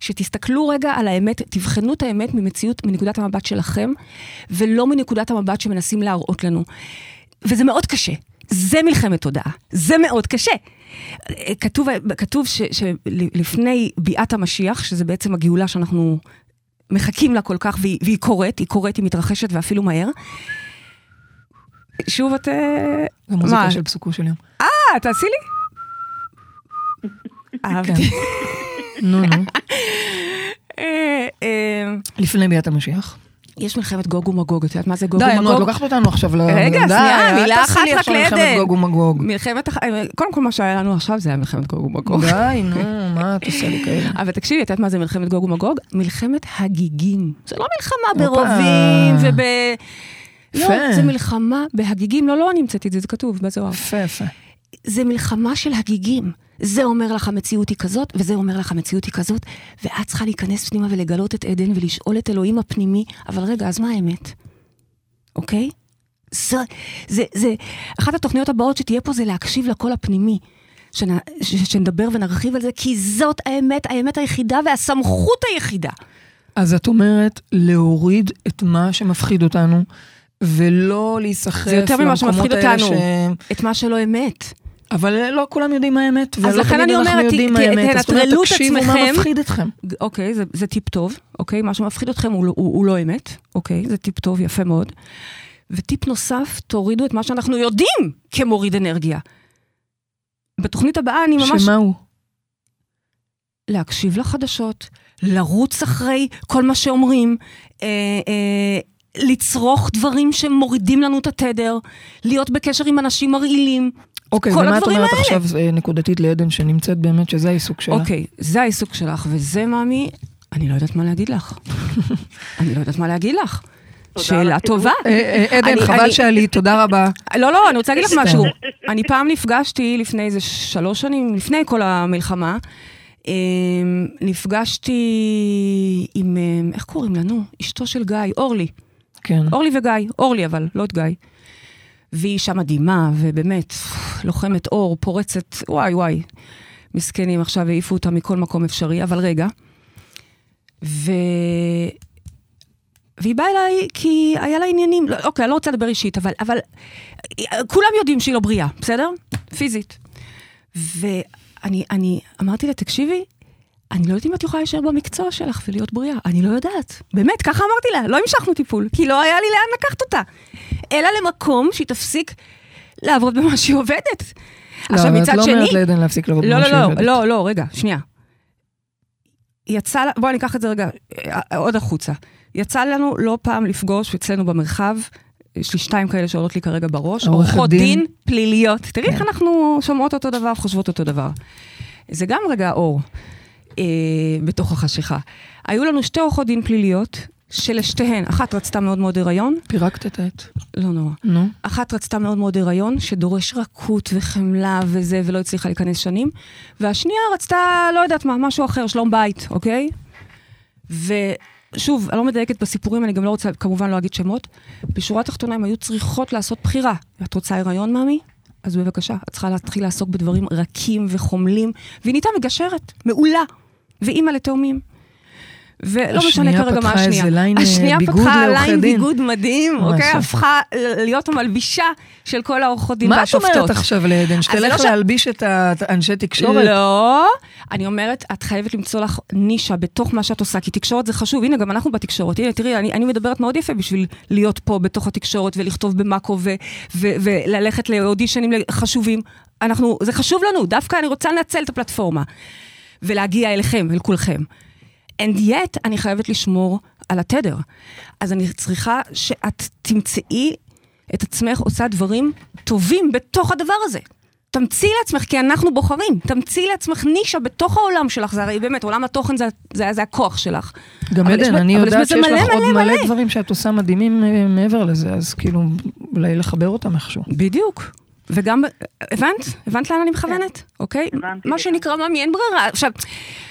שתסתכלו רגע על האמת, תבחנו את האמת ממציאות, מנקודת המבט שלכם, ולא מנקודת המבט שמנסים להראות לנו. וזה מאוד קשה. זה מלחמת תודעה, זה מאוד קשה. כתוב, כתוב ש- שלפני ביאת המשיח, שזה בעצם הגאולה שאנחנו מחכים לה כל כך, והיא, והיא קורית, היא קורית, היא מתרחשת ואפילו מהר. שוב את... אה, זה מוזיקה מה? של פסוקו של יום. אה, תעשי לי. אהבתי. נו, נו. אה, אה, לפני ביאת המשיח. יש מלחמת גוג ומגוג, את יודעת מה זה גוג די, נו, את ומגוג? לוקחת אותנו עכשיו ל... רגע, די, שנייה, אל מילה תעשי אחת רק עכשיו מלחמת לעדן. גוג ומגוג. מלחמת, אה, קודם כל מה שהיה לנו עכשיו זה היה מלחמת גוג ומגוג. די, נו, מה את עושה לי כאלה? אבל תקשיבי, את יודעת מה זה מלחמת גוג ומגוג? מלחמת הגיגים. זה לא מלחמה. ברובים וב... לא. זה מלחמה בהגיגים. לא, לא אני המצאתי את זה, זה כתוב בזוהר. יפה, יפה. זה מלחמה של הגיגים. זה אומר לך המציאות היא כזאת, וזה אומר לך המציאות היא כזאת, ואת צריכה להיכנס פנימה ולגלות את עדן ולשאול את אלוהים הפנימי, אבל רגע, אז מה האמת? אוקיי? זה, זה, זה, אחת התוכניות הבאות שתהיה פה זה להקשיב לקול הפנימי. שנ, ש, שנדבר ונרחיב על זה, כי זאת האמת, האמת היחידה והסמכות היחידה. אז את אומרת להוריד את מה שמפחיד אותנו, ולא להיסחף זה יותר ממה שמפחיד למקומות האלה אותנו. ש- את מה שלא אמת. אבל לא כולם יודעים מה האמת, ולא לכן תמיד אני אנחנו אומרת, יודעים מה האמת. אז זאת אומרת, תנטרלו את תקשיבו מה. מפחיד אתכם. אוקיי, זה, זה טיפ טוב, אוקיי? מה שמפחיד אתכם הוא, לא- הוא, הוא לא אמת, אוקיי? זה טיפ טוב, יפה מאוד. וטיפ נוסף, תורידו את מה שאנחנו יודעים כמוריד אנרגיה. בתוכנית הבאה אני ממש... שמה הוא? להקשיב לחדשות, לרוץ אחרי כל מה שאומרים, אה, אה, לצרוך דברים שמורידים לנו את התדר, להיות בקשר עם אנשים מרעילים. אוקיי, כל ומה את אומרת האלה. עכשיו אה, נקודתית לעדן שנמצאת באמת, שזה העיסוק שלה? אוקיי, זה העיסוק שלך, וזה, מאמי, אני לא יודעת מה להגיד לך. אני לא יודעת מה להגיד לך. שאלה. טובה. אה, אה, עדן, חבל שעלית, תודה רבה. לא, לא, אני רוצה להגיד לך. משהו. אני פעם נפגשתי, לפני איזה שלוש שנים, לפני כל המלחמה, אמ, נפגשתי עם, אמ, איך קוראים לה, נו? אשתו של גיא, אורלי. כן. אורלי וגיא, אורלי אבל, לא את גיא. והיא אישה מדהימה, ובאמת, לוחמת אור, פורצת, וואי וואי. מסכנים, עכשיו העיפו אותה מכל מקום אפשרי, אבל רגע. ו... והיא באה אליי כי היה לה עניינים, לא, אוקיי, אני לא רוצה לדבר אישית, אבל, אבל כולם יודעים שהיא לא בריאה, בסדר? פיזית. ואני אני, אמרתי לה, תקשיבי, אני לא יודעת אם את יכולה להישאר במקצוע שלך ולהיות בריאה, אני לא יודעת. באמת, ככה אמרתי לה, לא המשכנו טיפול, כי לא היה לי לאן לקחת אותה. אלא למקום שהיא תפסיק לעבוד במה שהיא עובדת. לא, עכשיו, מצד את לא שני... אומרת לעדן להפסיק לעבוד לא, במה לא, שהיא לא, עובדת. לא, לא, רגע, שנייה. יצא, בואי ניקח את זה רגע אה, עוד החוצה. יצא לנו לא פעם לפגוש אצלנו במרחב, יש לי שתיים כאלה שעולות לי כרגע בראש, עורכות דין. דין פליליות. תראי איך כן. אנחנו שומעות אותו דבר, חושבות אותו דבר. זה גם רגע אור אה, בתוך החשיכה. היו לנו שתי עורכות דין פליליות, שלשתיהן, אחת רצתה מאוד מאוד הריון, פירקת את העט. לא נורא. נו. אחת רצתה מאוד מאוד הריון, שדורש רכות וחמלה וזה, ולא הצליחה להיכנס שנים. והשנייה רצתה, לא יודעת מה, משהו אחר, שלום בית, אוקיי? ושוב, אני לא מדייקת בסיפורים, אני גם לא רוצה, כמובן לא אגיד שמות. בשורה התחתונה, הן היו צריכות לעשות בחירה. את רוצה הריון, מאמי? אז בבקשה, את צריכה להתחיל לעסוק בדברים רכים וחומלים, והיא נהייתה מגשרת, מעולה, ואימא לתאומים. ולא משנה השנייה כרגע מה פתחה השנייה. איזה line, אה, השנייה ביגוד פתחה לעורכי line דין. ביגוד מדהים, אוקיי? יפה. הפכה להיות המלבישה של כל העורכות דין מה את והשופטות. אומרת עכשיו לעדן? זה שתלך לא ש- להלביש את האנשי תקשורת? לא, אני אומרת, את חייבת למצוא לך נישה בתוך מה שאת עושה, כי תקשורת זה חשוב. הנה, גם אנחנו בתקשורת. הנה, תראי, אני, אני מדברת מאוד יפה בשביל להיות פה בתוך התקשורת ולכתוב במאקו ו- ו- וללכת לאודישנים חשובים. אנחנו, זה חשוב לנו, דווקא אני רוצה לנצל את הפלטפורמה ולהגיע אליכם, אל כולכם. And yet, אני חייבת לשמור על התדר. אז אני צריכה שאת תמצאי את עצמך עושה דברים טובים בתוך הדבר הזה. תמציאי לעצמך, כי אנחנו בוחרים. תמציאי לעצמך נישה בתוך העולם שלך, זה הרי באמת, עולם התוכן זה, זה, זה הכוח שלך. גם עדן, אני יודעת שיש לך מלא, עוד מלא, מלא מלא. דברים שאת עושה מדהימים אה, מעבר לזה, אז כאילו, אולי לחבר אותם איכשהו. בדיוק. וגם, הבנת? הבנת לאן אני מכוונת? אוקיי? הבנתי מה לגמרי. שנקרא, ממי, אין ברירה. עכשיו,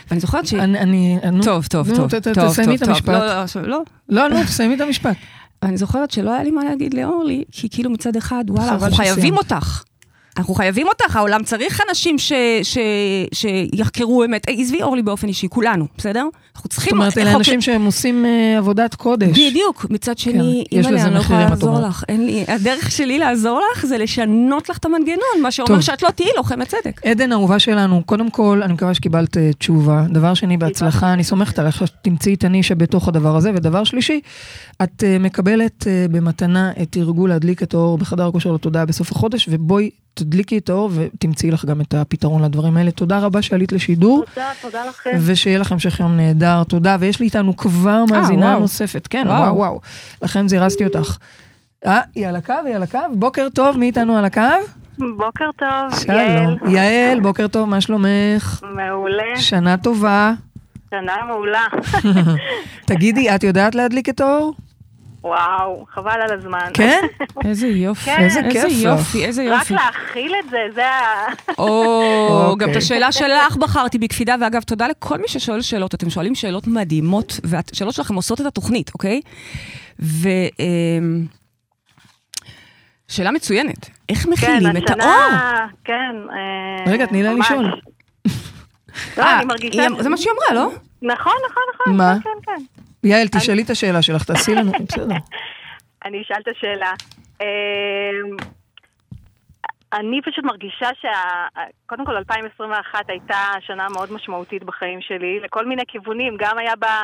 ואני זוכרת ש... אני, טוב, טוב, טוב, טוב, תסיימי טוב, את טוב. המשפט. לא, לא, עכשיו, לא. לא, נו, תסיימי את המשפט. אני זוכרת שלא היה לי מה להגיד לאורלי, כי כאילו מצד אחד, וואלה, אנחנו חייבים. אותך. אנחנו חייבים אותך, העולם צריך אנשים ש, ש, שיחקרו אמת. עזבי אורלי באופן אישי, כולנו, בסדר? אנחנו צריכים... זאת אומרת, אלה אנשים שהם עושים אה, עבודת קודש. בדיוק. מצד שני, כן, יש אימא'לה, אני לא יכולה לעזור. לך. אין לי... הדרך שלי לעזור לך זה לשנות לך את המנגנון, מה שאומר. שאת לא תהיי לוחמת צדק. עדן, אהובה שלנו, קודם כל, אני מקווה שקיבלת אה, תשובה. דבר שני, בהצלחה, אני סומכת עליך שתמצאי את הנישה בתוך הדבר הזה. ודבר שלישי, את אה, מקבלת אה, במתנה את תרגול להדליק את האור בחדר הכושר לתודעה בסוף החודש, ובואי תדליקי את האור ותמצאי לך גם את הפתרון לדברים האלה. תודה רבה שעלית לשידור, תודה, תודה לכם. ושיהיה לך המשך יום נהדר. תודה, ויש לי איתנו כבר מאזינה וואו. נוספת. כן, וואו. וואו, וואו. לכן זירזתי אותך. אה, היא על הקו, היא על הקו. בוקר טוב, מי איתנו על הקו? בוקר טוב, שלום. יעל, בוקר טוב, מה שלומך? מעולה, שנה טובה. שנה מעולה. תגידי, את יודעת להדליק את האור? וואו, חבל על הזמן. כן? איזה יופי. כן. איזה כיף איזה לך. יופי, איזה רק יופי. להכיל את זה, זה ה... או, אוקיי. גם את השאלה שלך בחרתי בקפידה, ואגב, תודה לכל מי ששואל שאלות. אתם שואלים שאלות מדהימות, והשאלות שלכם עושות את התוכנית, אוקיי? ו... אמ, שאלה מצוינת, איך מכילים את השנה- האור? כן. אה, רגע, תני לה. לשאול. לא, אה, אני מרגישה... היא- זה מה שהיא אמרה, לא? נכון, נכון, נכון. מה? כן, כן, כן. יעל, תשאלי את השאלה שלך, תעשי לנו, בסדר. אני אשאל את השאלה. אה, אני פשוט מרגישה שה... קודם כל, 2021 הייתה שנה מאוד משמעותית בחיים שלי, לכל מיני כיוונים. גם היה בה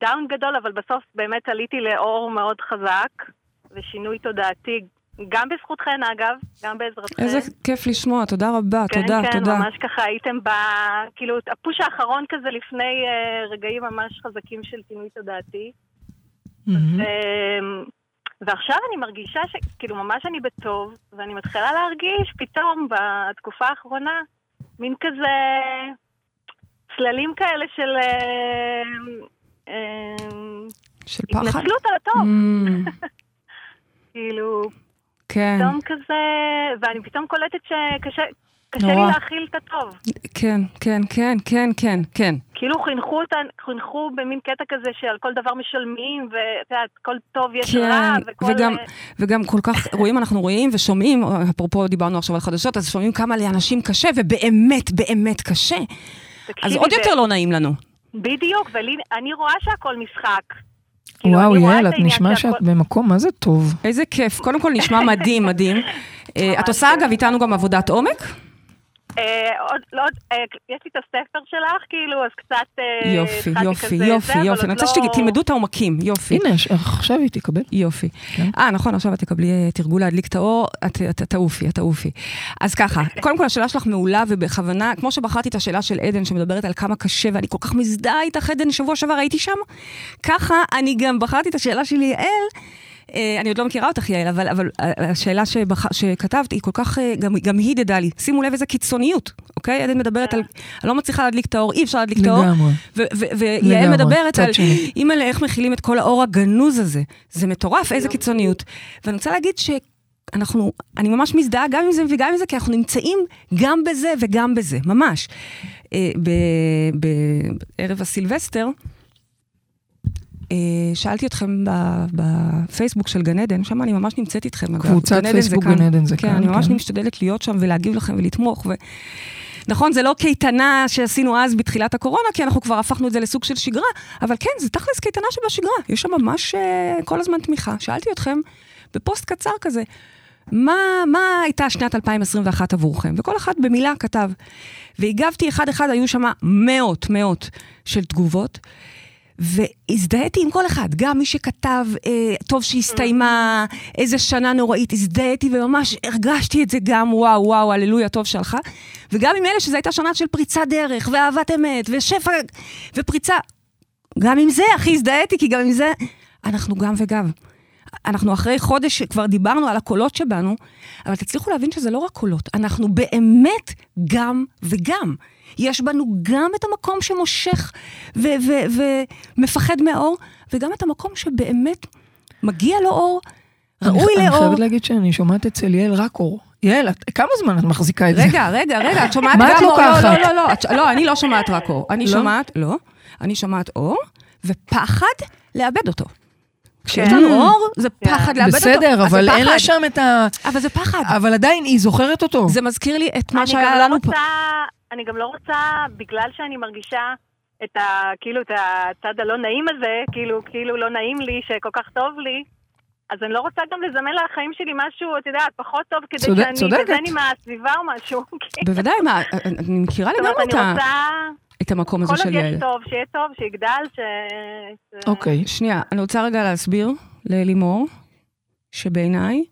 דאון גדול, אבל בסוף באמת עליתי לאור מאוד חזק, ושינוי תודעתי, גם בזכותכן אגב, גם בעזרתכן. איזה כיף לשמוע, תודה רבה, כן, תודה, כן, תודה. ממש ככה הייתם ב... כאילו, הפוש האחרון כזה לפני uh, רגעים ממש חזקים של שינוי תודעתי. מהמם. אמ, ועכשיו אני מרגישה שכאילו ממש אני בטוב, ואני מתחילה להרגיש פתאום בתקופה האחרונה מין כזה צללים כאלה של אמ, אמ, של פחד? התנצלות על הטוב. אמ, כאילו, כן, פתאום כזה, ואני פתאום קולטת שקשה קשה נורא. לי להכיל את הטוב. כן, כן, כן, כן, כן, כן. כאילו חינכו אותן, חינכו במין קטע כזה שעל כל דבר משלמים, ואת יודעת, כל טוב יש כן, רע, וכל... וגם, אה, וגם כל כך רואים, אנחנו רואים ושומעים, אפרופו דיברנו עכשיו על חדשות, אז שומעים כמה לאנשים קשה, ובאמת, באמת קשה. אז עוד ו- יותר לא נעים לנו. בדיוק, ואני רואה שהכל משחק. כאילו, וואו, יעל, את נשמע שאת במקום, מה זה טוב. איזה כיף. קודם כל נשמע מדהים, מדהים. אה, את עושה אגב איתנו גם עבודת עומק? אה, עוד, לא, עוד, אה, יש לי את הספר שלך, כאילו, אז קצת... אה, יופי, יופי, כזה יופי, יופי. אני רוצה לא- שתלמדו את העומקים, יופי. הנה, ש- עכשיו היא תקבל. יופי. כן. אה, נכון, עכשיו את תקבלי תרגול להדליק את האור, את את- את תעופי, את תעופי. אז ככה, קודם כל השאלה שלך מעולה, ובכוונה, כמו שבחרתי את השאלה של עדן, שמדברת על כמה קשה, ואני כל כך מזדהה איתך, עדן, שבוע שעבר הייתי שם, ככה אני גם בחרתי את השאלה של יעל. אה, אני עוד לא מכירה אותך, יעל, אבל, אבל אה, השאלה שבח... שכתבת היא כל כך, אה, גם, גם היא הדהדה לי. שימו לב איזה קיצוניות, אוקיי? עדן מדברת על, אני לא מצליחה להדליק את האור, אי אפשר להדליק את האור. לגמרי. ויעל מדברת על. אימא'לה, איך מכילים את כל האור הגנוז הזה. זה מטורף, איזה קיצוניות. ואני רוצה להגיד שאנחנו, אני ממש מזדהה גם עם זה וגם עם זה, כי אנחנו נמצאים גם בזה וגם בזה, ממש. בערב הסילבסטר, שאלתי אתכם בפייסבוק של גן עדן, שם אני ממש נמצאת איתכם. אגב. קבוצת גן פייסבוק. גן עדן זה כן, כאן, אני ממש כן. משתדלת להיות שם ולהגיב לכם ולתמוך. ו... נכון, זה לא קייטנה שעשינו אז בתחילת הקורונה, כי אנחנו כבר הפכנו את זה לסוג של שגרה, אבל כן, זה תכלס קייטנה שבשגרה. יש שם ממש uh, כל הזמן תמיכה. שאלתי אתכם בפוסט קצר כזה, מה, מה הייתה שנת 2021 עבורכם? וכל אחד במילה כתב. והגבתי אחד-אחד, היו שם מאות, מאות של תגובות. והזדהיתי עם כל אחד, גם מי שכתב, אה, טוב שהסתיימה, איזה שנה נוראית, הזדהיתי וממש הרגשתי את זה גם, וואו, וואו, הללויה, טוב שהלכה. וגם עם אלה שזו הייתה שנה של פריצת דרך, ואהבת אמת, ושפע, ופריצה. גם עם זה, אחי, הזדהיתי, כי גם עם זה, אנחנו גם וגם. אנחנו אחרי חודש שכבר דיברנו על הקולות שבנו, אבל תצליחו להבין שזה לא רק קולות, אנחנו באמת גם וגם. יש בנו גם את המקום שמושך ו- ו- ומפחד מאור, וגם את המקום שבאמת מגיע לו אור, ראוי אני, אני לאור. חייבת להגיד שאני שומעת אצל יעל רק אור. יעל, את, כמה זמן את מחזיקה את זה? רגע, רגע, רגע, את שומעת מה גם את אור? לוקחת? לא, לא, לא, לא, את לא, אני לא שומעת רק אור. אני לא? שומעת, לא, אני שומעת אור, ופחד לאבד אותו. כשיש כן. לנו אור, זה כן. פחד לאבד אותו. בסדר, אבל אין. לה שם את ה... אבל זה פחד. אבל עדיין היא זוכרת אותו. זה מזכיר לי את מה אני שהיה גם לא לנו פה. רוצה, אני גם לא רוצה, בגלל שאני מרגישה את ה... כאילו, את הצד הלא נעים הזה, כאילו, כאילו לא נעים לי, שכל כך טוב לי, אז אני לא רוצה גם לזמן לחיים שלי משהו, את יודעת, פחות טוב, כדי צודק- שאני צודקת. אתאזן עם הסביבה או משהו. כאילו. בוודאי, מה, אני מכירה זאת אומרת, לגמרי את אני ה- רוצה, את המקום הזה כל עוד של יש. טוב, שיהיה טוב, שיגדל, ש... ש- אוקיי. שנייה, אני רוצה רגע להסביר ללימור, שבעיניי,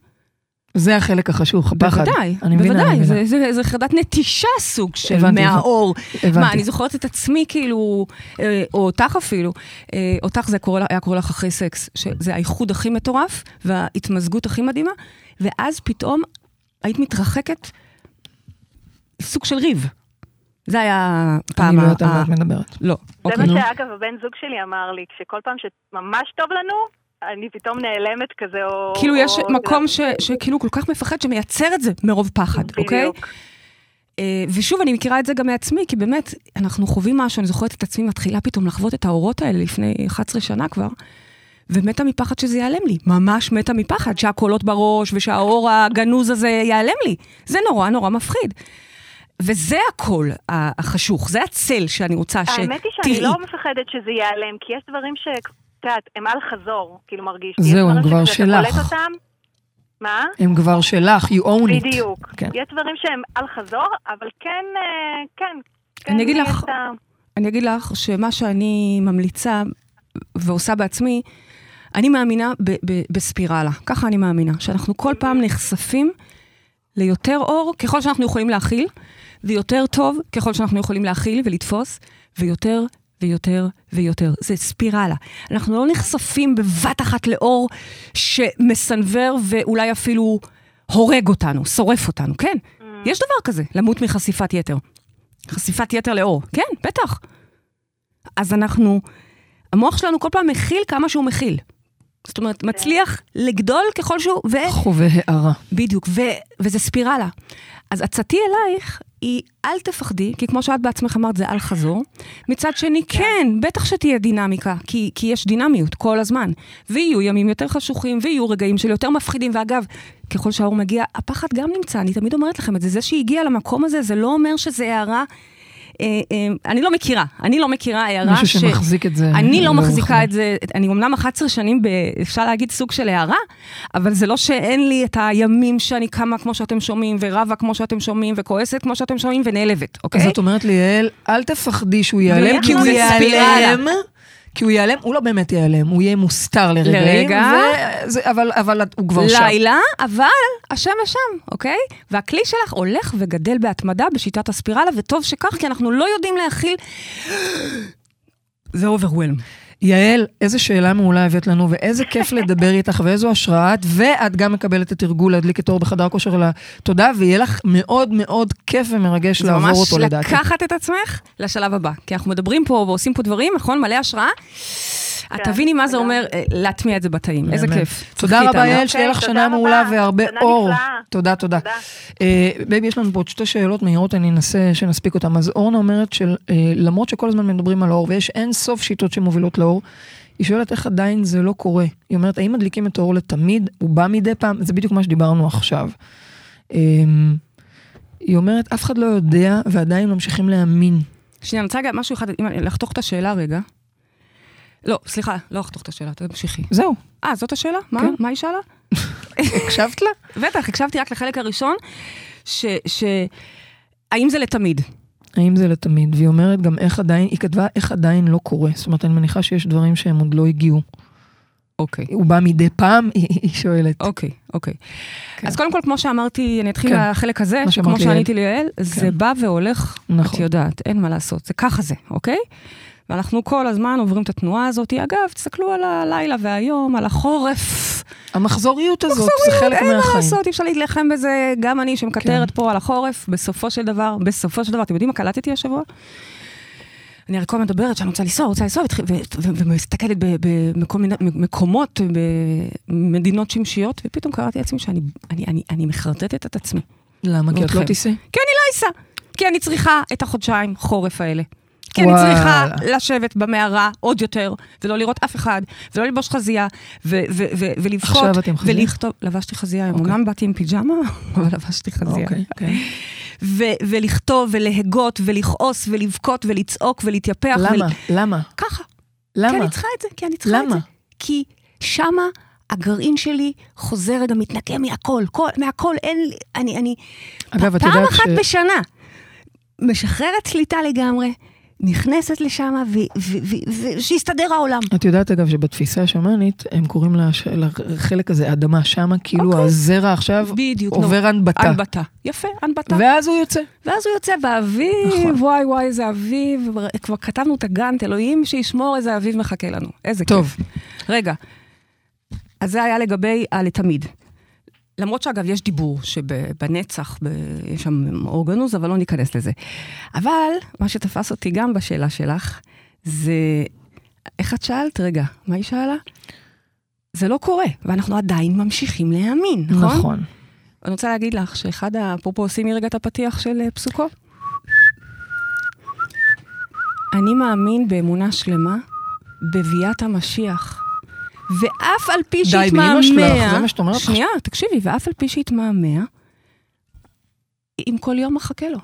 זה החלק החשוב, הפחד. בוודאי, אני מבינה, אני בוודאי, מבינה. זה- זה זה חרדת נתישה סוג של הבנתי, מהאור. הבנתי. מה, אני זוכרת את עצמי כאילו, אה, או אותך אפילו, אה, אותך זה קורא, היה קורא לך אחרי סקס, שזה האיחוד הכי מטורף, וההתמזגות הכי מדהימה, ואז פתאום היית מתרחקת, סוג של ריב. זה היה פעם... אני לא יודעת על מה את מדברת. לא, זה אוקיי. מה נו. שאגב הבן זוג שלי אמר לי, כשכל פעם שממש טוב לנו, אני פתאום נעלמת כזה, או... כאילו יש או- מקום ש- שכאילו כל כך מפחד שמייצר את זה מרוב פחד, אוקיי? בדיוק. אה, ושוב, אני מכירה את זה גם מעצמי, כי באמת, אנחנו חווים משהו, אני זוכרת את עצמי מתחילה פתאום לחוות את האורות האלה לפני 11 שנה כבר, ומתה מפחד שזה ייעלם לי. ממש מתה מפחד שהקולות בראש ושהאור הגנוז הזה ייעלם לי. זה נורא נורא מפחיד. וזה הקול החשוך, זה הצל שאני רוצה שתראי. האמת היא שאני לא מפחדת שזה ייעלם, כי יש דברים ש... את יודעת, הם על חזור, כאילו מרגיש. זהו, הם כבר שלך. אותם, מה? הם כבר שלך, you own it. בדיוק. כן. יש דברים שהם על חזור, אבל כן, אה, כן. כן, אני אגיד לך- ה- אני אגיד לך שמה שאני ממליצה ועושה בעצמי, אני מאמינה ב- ב- בספירלה. ככה אני מאמינה. שאנחנו כל פעם נחשפים ליותר אור ככל שאנחנו יכולים להכיל, ויותר טוב ככל שאנחנו יכולים להכיל ולתפוס, ויותר ויותר ויותר. זה ספירלה. אנחנו לא נחשפים בבת אחת לאור שמסנוור ואולי אפילו הורג אותנו, שורף אותנו, כן. יש דבר כזה, למות מחשיפת יתר. חשיפת יתר לאור, כן, בטח. אז אנחנו, המוח שלנו כל פעם מכיל כמה שהוא מכיל. זאת אומרת, מצליח לגדול ככל שהוא, ו... חווה הערה. בדיוק, ו... וזה ספירלה. אז עצתי אלייך היא, אל תפחדי, כי כמו שאת בעצמך אמרת, זה אל חזור. מצד שני, כן, בטח שתהיה דינמיקה, כי, כי יש דינמיות כל הזמן. ויהיו ימים יותר חשוכים, ויהיו רגעים של יותר מפחידים, ואגב, ככל שהאור מגיע, הפחד גם נמצא, אני תמיד אומרת לכם את זה. זה שהגיע למקום הזה, זה לא אומר שזה הערה... אה, אה, אני לא מכירה, אני לא מכירה הערה מישהו שמחזיק את זה. אני לא לאורך מחזיקה. את זה, אני אמנם 11 שנים, ב, אפשר להגיד סוג של הערה, אבל זה לא שאין לי את הימים שאני קמה כמו שאתם שומעים, ורבה כמו שאתם שומעים, וכועסת כמו שאתם שומעים, ונעלבת, אוקיי? אז את אומרת לי, יעל, אל תפחדי שהוא ייעלם, כי הוא. ייעלם. כי הוא ייעלם, הוא לא באמת ייעלם, הוא יהיה מוסתר לרגעים, לרגע. וזה, אבל, אבל הוא כבר שם. לילה, אבל השמש שם, אוקיי? והכלי שלך הולך וגדל בהתמדה בשיטת הספירלה, וטוב שכך, כי אנחנו לא יודעים להכיל... זה אוברוולם. יעל, איזה שאלה מעולה הבאת לנו, ואיזה כיף לדבר איתך, ואיזו השראה את, ואת גם מקבלת את תרגול להדליק את אור בחדר כושר לתודה, ויהיה לך מאוד מאוד כיף ומרגש זה לעבור ממש אותו לדעתי. לקחת את עצמך לשלב הבא. כי אנחנו מדברים פה ועושים פה דברים, נכון? מלא השראה. את כן, תביני מה זה. אומר אה, להטמיע את זה בתאים. איזה. כיף. תודה רבה. יעל, שתהיה לך אוקיי, שנה מעולה רבה. והרבה אור. תודה, תודה. אה, baby, יש לנו פה עוד שתי שאלות מהירות, אני אנסה שנספיק אותן. אז אורנה אומרת שלמרות שכל הזמן מדברים על אור, ויש אין סוף שיטות שמובילות לאור, היא שואלת איך עדיין זה לא קורה. היא אומרת, האם מדליקים את האור לתמיד? הוא בא מדי פעם? זה בדיוק מה שדיברנו עכשיו. אה, היא אומרת, אף אחד לא יודע, ועדיין ממשיכים להאמין. שנייה, אני רוצה רגע משהו אחד, לחתוך את השאלה רגע. לא, סליחה, לא לחתוך את השאלה, תמשיכי. זהו, אה, זאת השאלה? מה? כן. מה היא שאלה? הקשבת לה? בטח, הקשבתי רק לחלק הראשון, ש... ש... האם זה לתמיד? האם זה לתמיד? והיא אומרת גם איך עדיין, היא כתבה איך עדיין לא קורה. זאת אומרת, אני מניחה שיש דברים שהם עוד לא הגיעו. אוקיי. הוא בא מדי פעם, היא, היא שואלת. אוקיי, אוקיי. כן. אז קודם כל, כמו שאמרתי, אני אתחיל כן. מהחלק הזה, ליעל. שעניתי ליעל, זה בא והולך, נכון. את יודעת, אין מה לעשות, זה ככה זה, אוקיי? ואנחנו כל הזמן עוברים את התנועה הזאת. אגב, תסתכלו על הלילה והיום, על החורף. המחזוריות הזאת, זה חלק אין מה מהחיים. לעשות, אי אפשר להתלחם בזה, גם אני שמקטרת כן. פה על החורף, בסופו של דבר, בסופו של דבר, אתם יודעים מה קלטתי השבוע? אני הרי כל הזמן מדברת שאני רוצה לנסוע, רוצה לנסוע, ומסתכלת בכל מיני מקומות, במדינות שמשיות, ופתאום קראתי לעצמי שאני אני, אני, אני מחרטטת את עצמי. למה? כי את לא אתכם. תיסעי? כי אני לא אסע, כי אני צריכה את החודשיים חורף האלה. כי אני וואלה. צריכה לשבת במערה עוד יותר, ולא לראות אף אחד, ולא ללבוש חזייה, ו- ו- ו- ולבכות, עכשיו את עם חזייה? ולכתוב, לבשתי חזייה היום, אוקיי. אמנם באתי עם פיג'מה, אבל לבשתי חזייה. אוקיי, אוקיי. ו- ולכתוב, ולהגות, ולכעוס, ולבכות, ולצעוק, ולהתייפח. למה? ול- למה? ככה. כי למה? אני צריכה את זה, כי אני צריכה את למה? זה. כי שמה הגרעין שלי חוזר רגע, מתנקה מהכל, כל, מהכל, אין לי, אני, אני... אגב, את פעם אחת ש- בשנה, משחררת שליטה לגמרי, נכנסת לשם, ושיסתדר העולם. את יודעת, אגב, שבתפיסה השמאנית, הם קוראים לש- לחלק הזה אדמה שמה, כאילו אוקיי. הזרע עכשיו בדיוק, נו. עובר הנבטה. הנבטה. יפה, הנבטה. ואז הוא יוצא. ואז הוא יוצא באביב, נכון. וואי וואי, איזה אביב, כבר כתבנו את הגאנט, אלוהים שישמור איזה אביב מחכה לנו. איזה טוב. כיף. רגע, אז זה היה לגבי הלתמיד. למרות שאגב, יש דיבור שבנצח. יש שם אורגנוס, אבל לא ניכנס לזה. אבל מה שתפס אותי גם בשאלה שלך, זה... איך את שאלת? רגע, מה היא שאלה? זה לא קורה, ואנחנו עדיין ממשיכים להאמין, נכון? נכון. אני רוצה להגיד לך שאחד, אפרופו שימי רגע את הפתיח של אה, פסוקו. אני מאמין באמונה שלמה בביאת המשיח. ואף על פי די, שהתמהמה... באמא שלך, זה מה שאת אומרת? שנייה, תקשיבי, ואף על פי שהתמהמה, אם כל יום מחכה לו.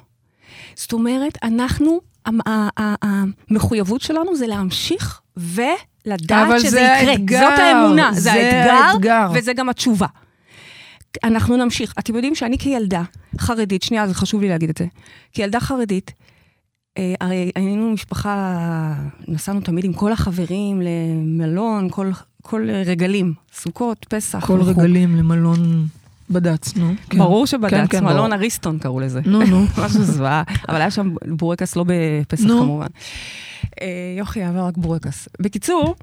זאת אומרת, אנחנו, המחויבות שלנו זה להמשיך ולדעת שזה זה יקרה. האתגר, זאת האמונה, זה, זה האתגר, האתגר. וזה גם התשובה. אנחנו נמשיך. אתם יודעים שאני כילדה חרדית, שנייה, זה חשוב לי להגיד את זה. כילדה חרדית, אה, הרי היינו משפחה, נסענו תמיד עם כל החברים למלון, כל, כל רגלים, סוכות, פסח. כל וכו'. רגלים למלון בד"ץ, נו. כן. ברור כן, שבד"ץ, כן, מלון ברור. אריסטון קראו לזה. נו, נו. משהו זוועה, אבל היה שם בורקס לא בפסח נו. כמובן. אה, יוכי אהבה רק בורקס. בקיצור,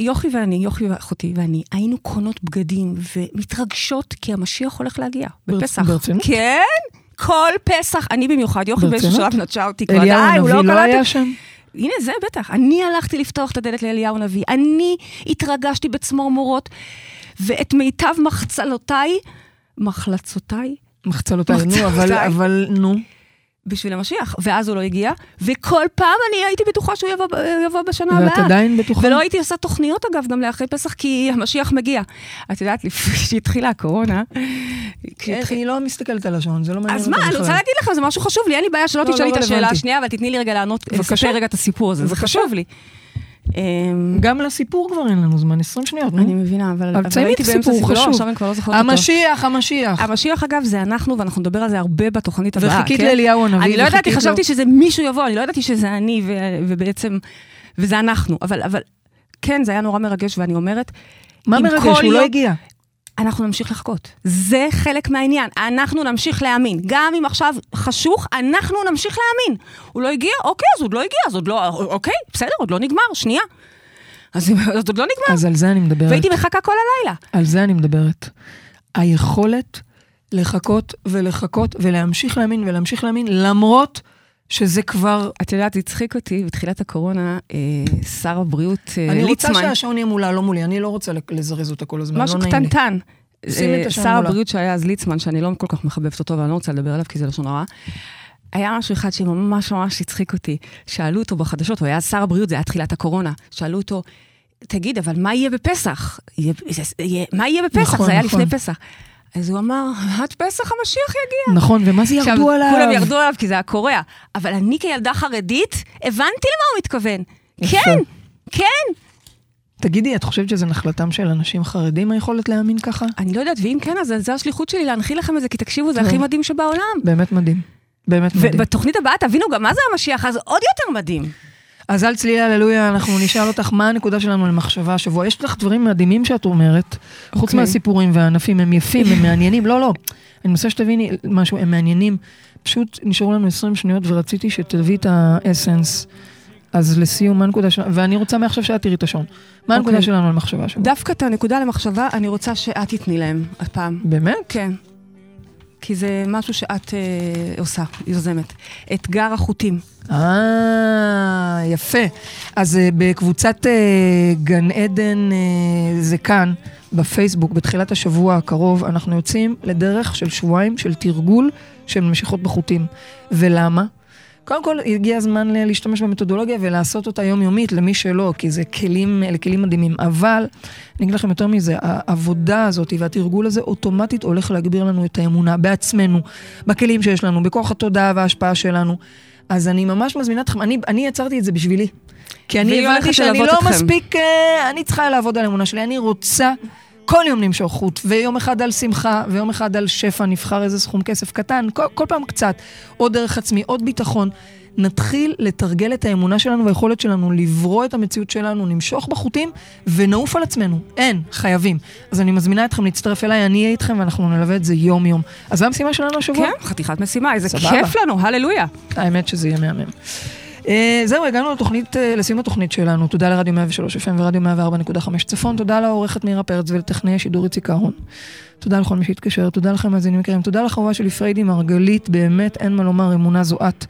יוכי ואני, יוכי ואחותי ואני, היינו קונות בגדים ומתרגשות כי המשיח הולך להגיע בפסח. ברצינות? כן, כל פסח, אני במיוחד, יוכי באיזשהו? שלב נטשה אותי כבר, אליהו די, הוא הנביא לא לא קלט היה את שם? הנה, זה בטח. אני הלכתי לפתוח את הדלת לאליהו הנביא. אני התרגשתי בצמרמורות, ואת מיטב מחצלותיי, מחלצותיי, מחצלותיי, נו, אבל. אבל, נו. בשביל המשיח. ואז הוא לא הגיע, וכל פעם אני הייתי בטוחה שהוא יבוא, יבוא בשנה ואת הבאה. עדיין בטוחה? ולא הייתי עושה תוכניות, אגב, גם לאחרי פסח, כי המשיח מגיע. את יודעת, לפני שהתחילה הקורונה... כי אני לא מסתכלת על השעון, זה לא מעניין אז אותי מה, אני בכלל. רוצה להגיד לכם, זה משהו חשוב לי, אין לי בעיה שלא לא, תשאלי לא את השאלה. השנייה, אבל תתני לי רגע לענות. לספר רגע את הסיפור הזה, זה. חשוב לי. אמ, גם לסיפור כבר אין לנו זמן, 20 שניות, נו. אני מבינה, אבל אבל תסיימי את הסיפור, סיפור, חשוב. עכשיו אני כבר לא זוכרת אותו. המשיח, המשיח. המשיח, אגב, זה אנחנו, ואנחנו נדבר על זה הרבה בתוכנית הבאה, וחיכית כן? לאליהו הנביא, אני לא ידעתי, וחיכית חשבתי שזה מישהו יבוא, אני לא ידעתי שזה אני, ובעצם, וזה אנחנו. אבל, כן, זה היה נורא מרגש, ואני אומרת, מה מרגש? הוא לא הגיע. אנחנו נמשיך לחכות. זה חלק מהעניין. אנחנו נמשיך להאמין. גם אם עכשיו חשוך, אנחנו נמשיך להאמין. הוא לא הגיע? אוקיי, אז עוד לא הגיע, אז עוד לא... אוקיי, בסדר, עוד לא נגמר, שנייה. אז עוד לא נגמר. אז על זה אני מדברת. והייתי מחכה כל הלילה. על זה אני מדברת. היכולת לחכות ולחכות ולהמשיך להאמין ולהמשיך להאמין, למרות שזה כבר... את יודעת, הצחיק אותי, בתחילת הקורונה, אה, שר הבריאות אה, אני רוצה ליצמן, שהשעון יהיה מולה, לא מולי, אני לא רוצה לזרז אותה כל הזמן, משהו לא נעים לי. קטנטן. שימי את אה, השעון שר. הבריאות שהיה אז ליצמן, שאני לא כל כך מחבבת אותו ואני לא רוצה לדבר עליו כי זה לשון הרע, היה משהו אחד שממש ממש הצחיק אותי. שאלו אותו בחדשות, הוא היה שר הבריאות, זה היה תחילת הקורונה, שאלו אותו, תגיד, אבל מה יהיה בפסח? יהיה, יהיה, מה יהיה בפסח? נכון, זה היה נכון. לפני פסח. אז הוא אמר, עד פסח המשיח יגיע. נכון, ומה זה ירדו עכשיו, עליו? כולם ירדו עליו כי זה היה קורע. אבל אני כילדה חרדית, הבנתי למה הוא מתכוון. כן, כן. תגידי, את חושבת שזה נחלתם של אנשים חרדים, היכולת להאמין ככה? אני לא יודעת, ואם כן, אז זו השליחות שלי להנחיל לכם את זה, כי תקשיבו, זה. הכי מדהים שבעולם. באמת מדהים. באמת מדהים. ובתוכנית הבאה תבינו גם מה זה המשיח, אז עוד יותר מדהים. אז על צלילי הללויה, אנחנו נשאל אותך מה הנקודה שלנו למחשבה השבוע. יש לך דברים מדהימים שאת אומרת, חוץ אוקיי. מהסיפורים והענפים, הם יפים, הם מעניינים. לא, לא, אני מנסה שתביני משהו, הם מעניינים. פשוט נשארו לנו 20 שניות ורציתי שתביאי את האסנס. אז לסיום, מה הנקודה שלנו? ואני רוצה מעכשיו שאת תראי את השעון. מה הנקודה אוקיי. שלנו למחשבה השבוע? דווקא את הנקודה למחשבה, אני רוצה שאת תתני להם הפעם. באמת? כן. כי זה משהו שאת אה, עושה, יוזמת. אתגר החוטים. אה, יפה. אז אה, בקבוצת אה, גן עדן אה, זה כאן, בפייסבוק, בתחילת השבוע הקרוב, אנחנו יוצאים לדרך של שבועיים של תרגול של משיכות בחוטים. ולמה? קודם כל, הגיע הזמן להשתמש במתודולוגיה ולעשות אותה יומיומית למי שלא, כי זה כלים, אלה כלים מדהימים. אבל, אני אגיד לכם יותר מזה, העבודה הזאת והתרגול הזה אוטומטית הולך להגביר לנו את האמונה בעצמנו, בכלים שיש לנו, בכוח התודעה וההשפעה שלנו. אז אני ממש מזמינה אתכם, אני, אני יצרתי את זה בשבילי. כי אני הבנתי שאני לא אתכם. מספיק, אה, אני צריכה לעבוד על האמונה שלי, אני רוצה כל יום למשוך חוט, ויום אחד על שמחה, ויום אחד על שפע, נבחר איזה סכום כסף קטן, כל, כל פעם קצת, עוד דרך עצמי, עוד ביטחון. נתחיל לתרגל את האמונה שלנו והיכולת שלנו לברוא את המציאות שלנו, נמשוך בחוטים ונעוף על עצמנו. אין, חייבים. אז אני מזמינה אתכם להצטרף אליי, אני אהיה איתכם ואנחנו נלווה את זה יום-יום. אז זו המשימה שלנו השבוע? כן, חתיכת משימה, איזה סבבה. כיף לנו, הללויה. האמת שזה יהיה מהמם. אה, זהו, הגענו לתוכנית, אה, לסיום התוכנית שלנו. תודה לרדיו 103 FM ורדיו 104.5 צפון. תודה לעורכת מירה פרץ ולטכנאי השידור איציק אהרון. תודה לכל מי שהתקשר, תודה לכם מאזינים יקרים, תודה לחבורה שלי פריידי מרגלית, באמת אין מה לומר, אמונה זו את.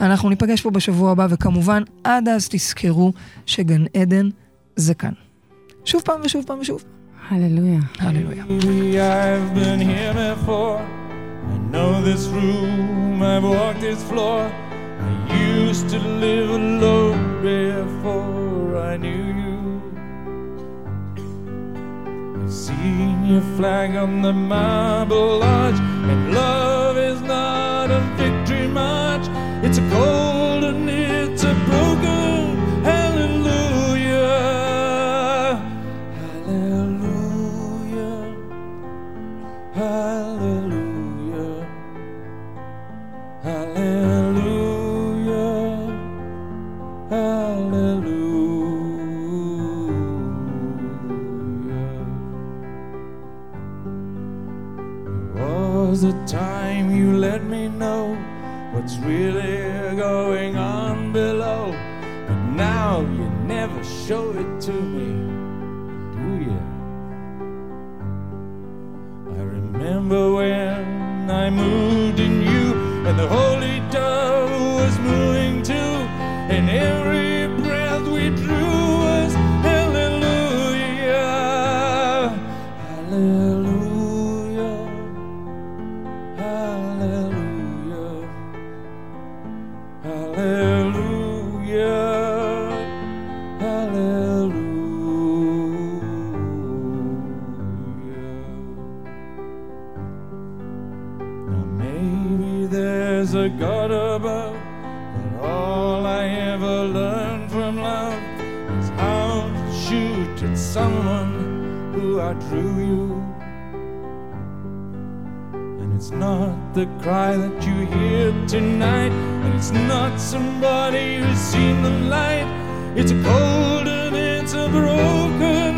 אנחנו ניפגש פה בשבוע הבא, וכמובן, עד אז תזכרו שגן עדן זה כאן. שוב פעם ושוב פעם ושוב. הללויה. הללויה. Know this room, I've walked this floor. I used to live alone before I knew you. I've seen your flag on the marble arch, and love is not a victory march. It's a cold and it's a broken hallelujah. Hallelujah. Hallelujah. Hallelujah. Was the time you let me know what's really going on below. But now you never show it to me, do you? I remember when I moved in you, and the holy dove who you. And it's not the cry that you hear tonight, and it's not somebody who's seen the light. It's a cold and it's a broken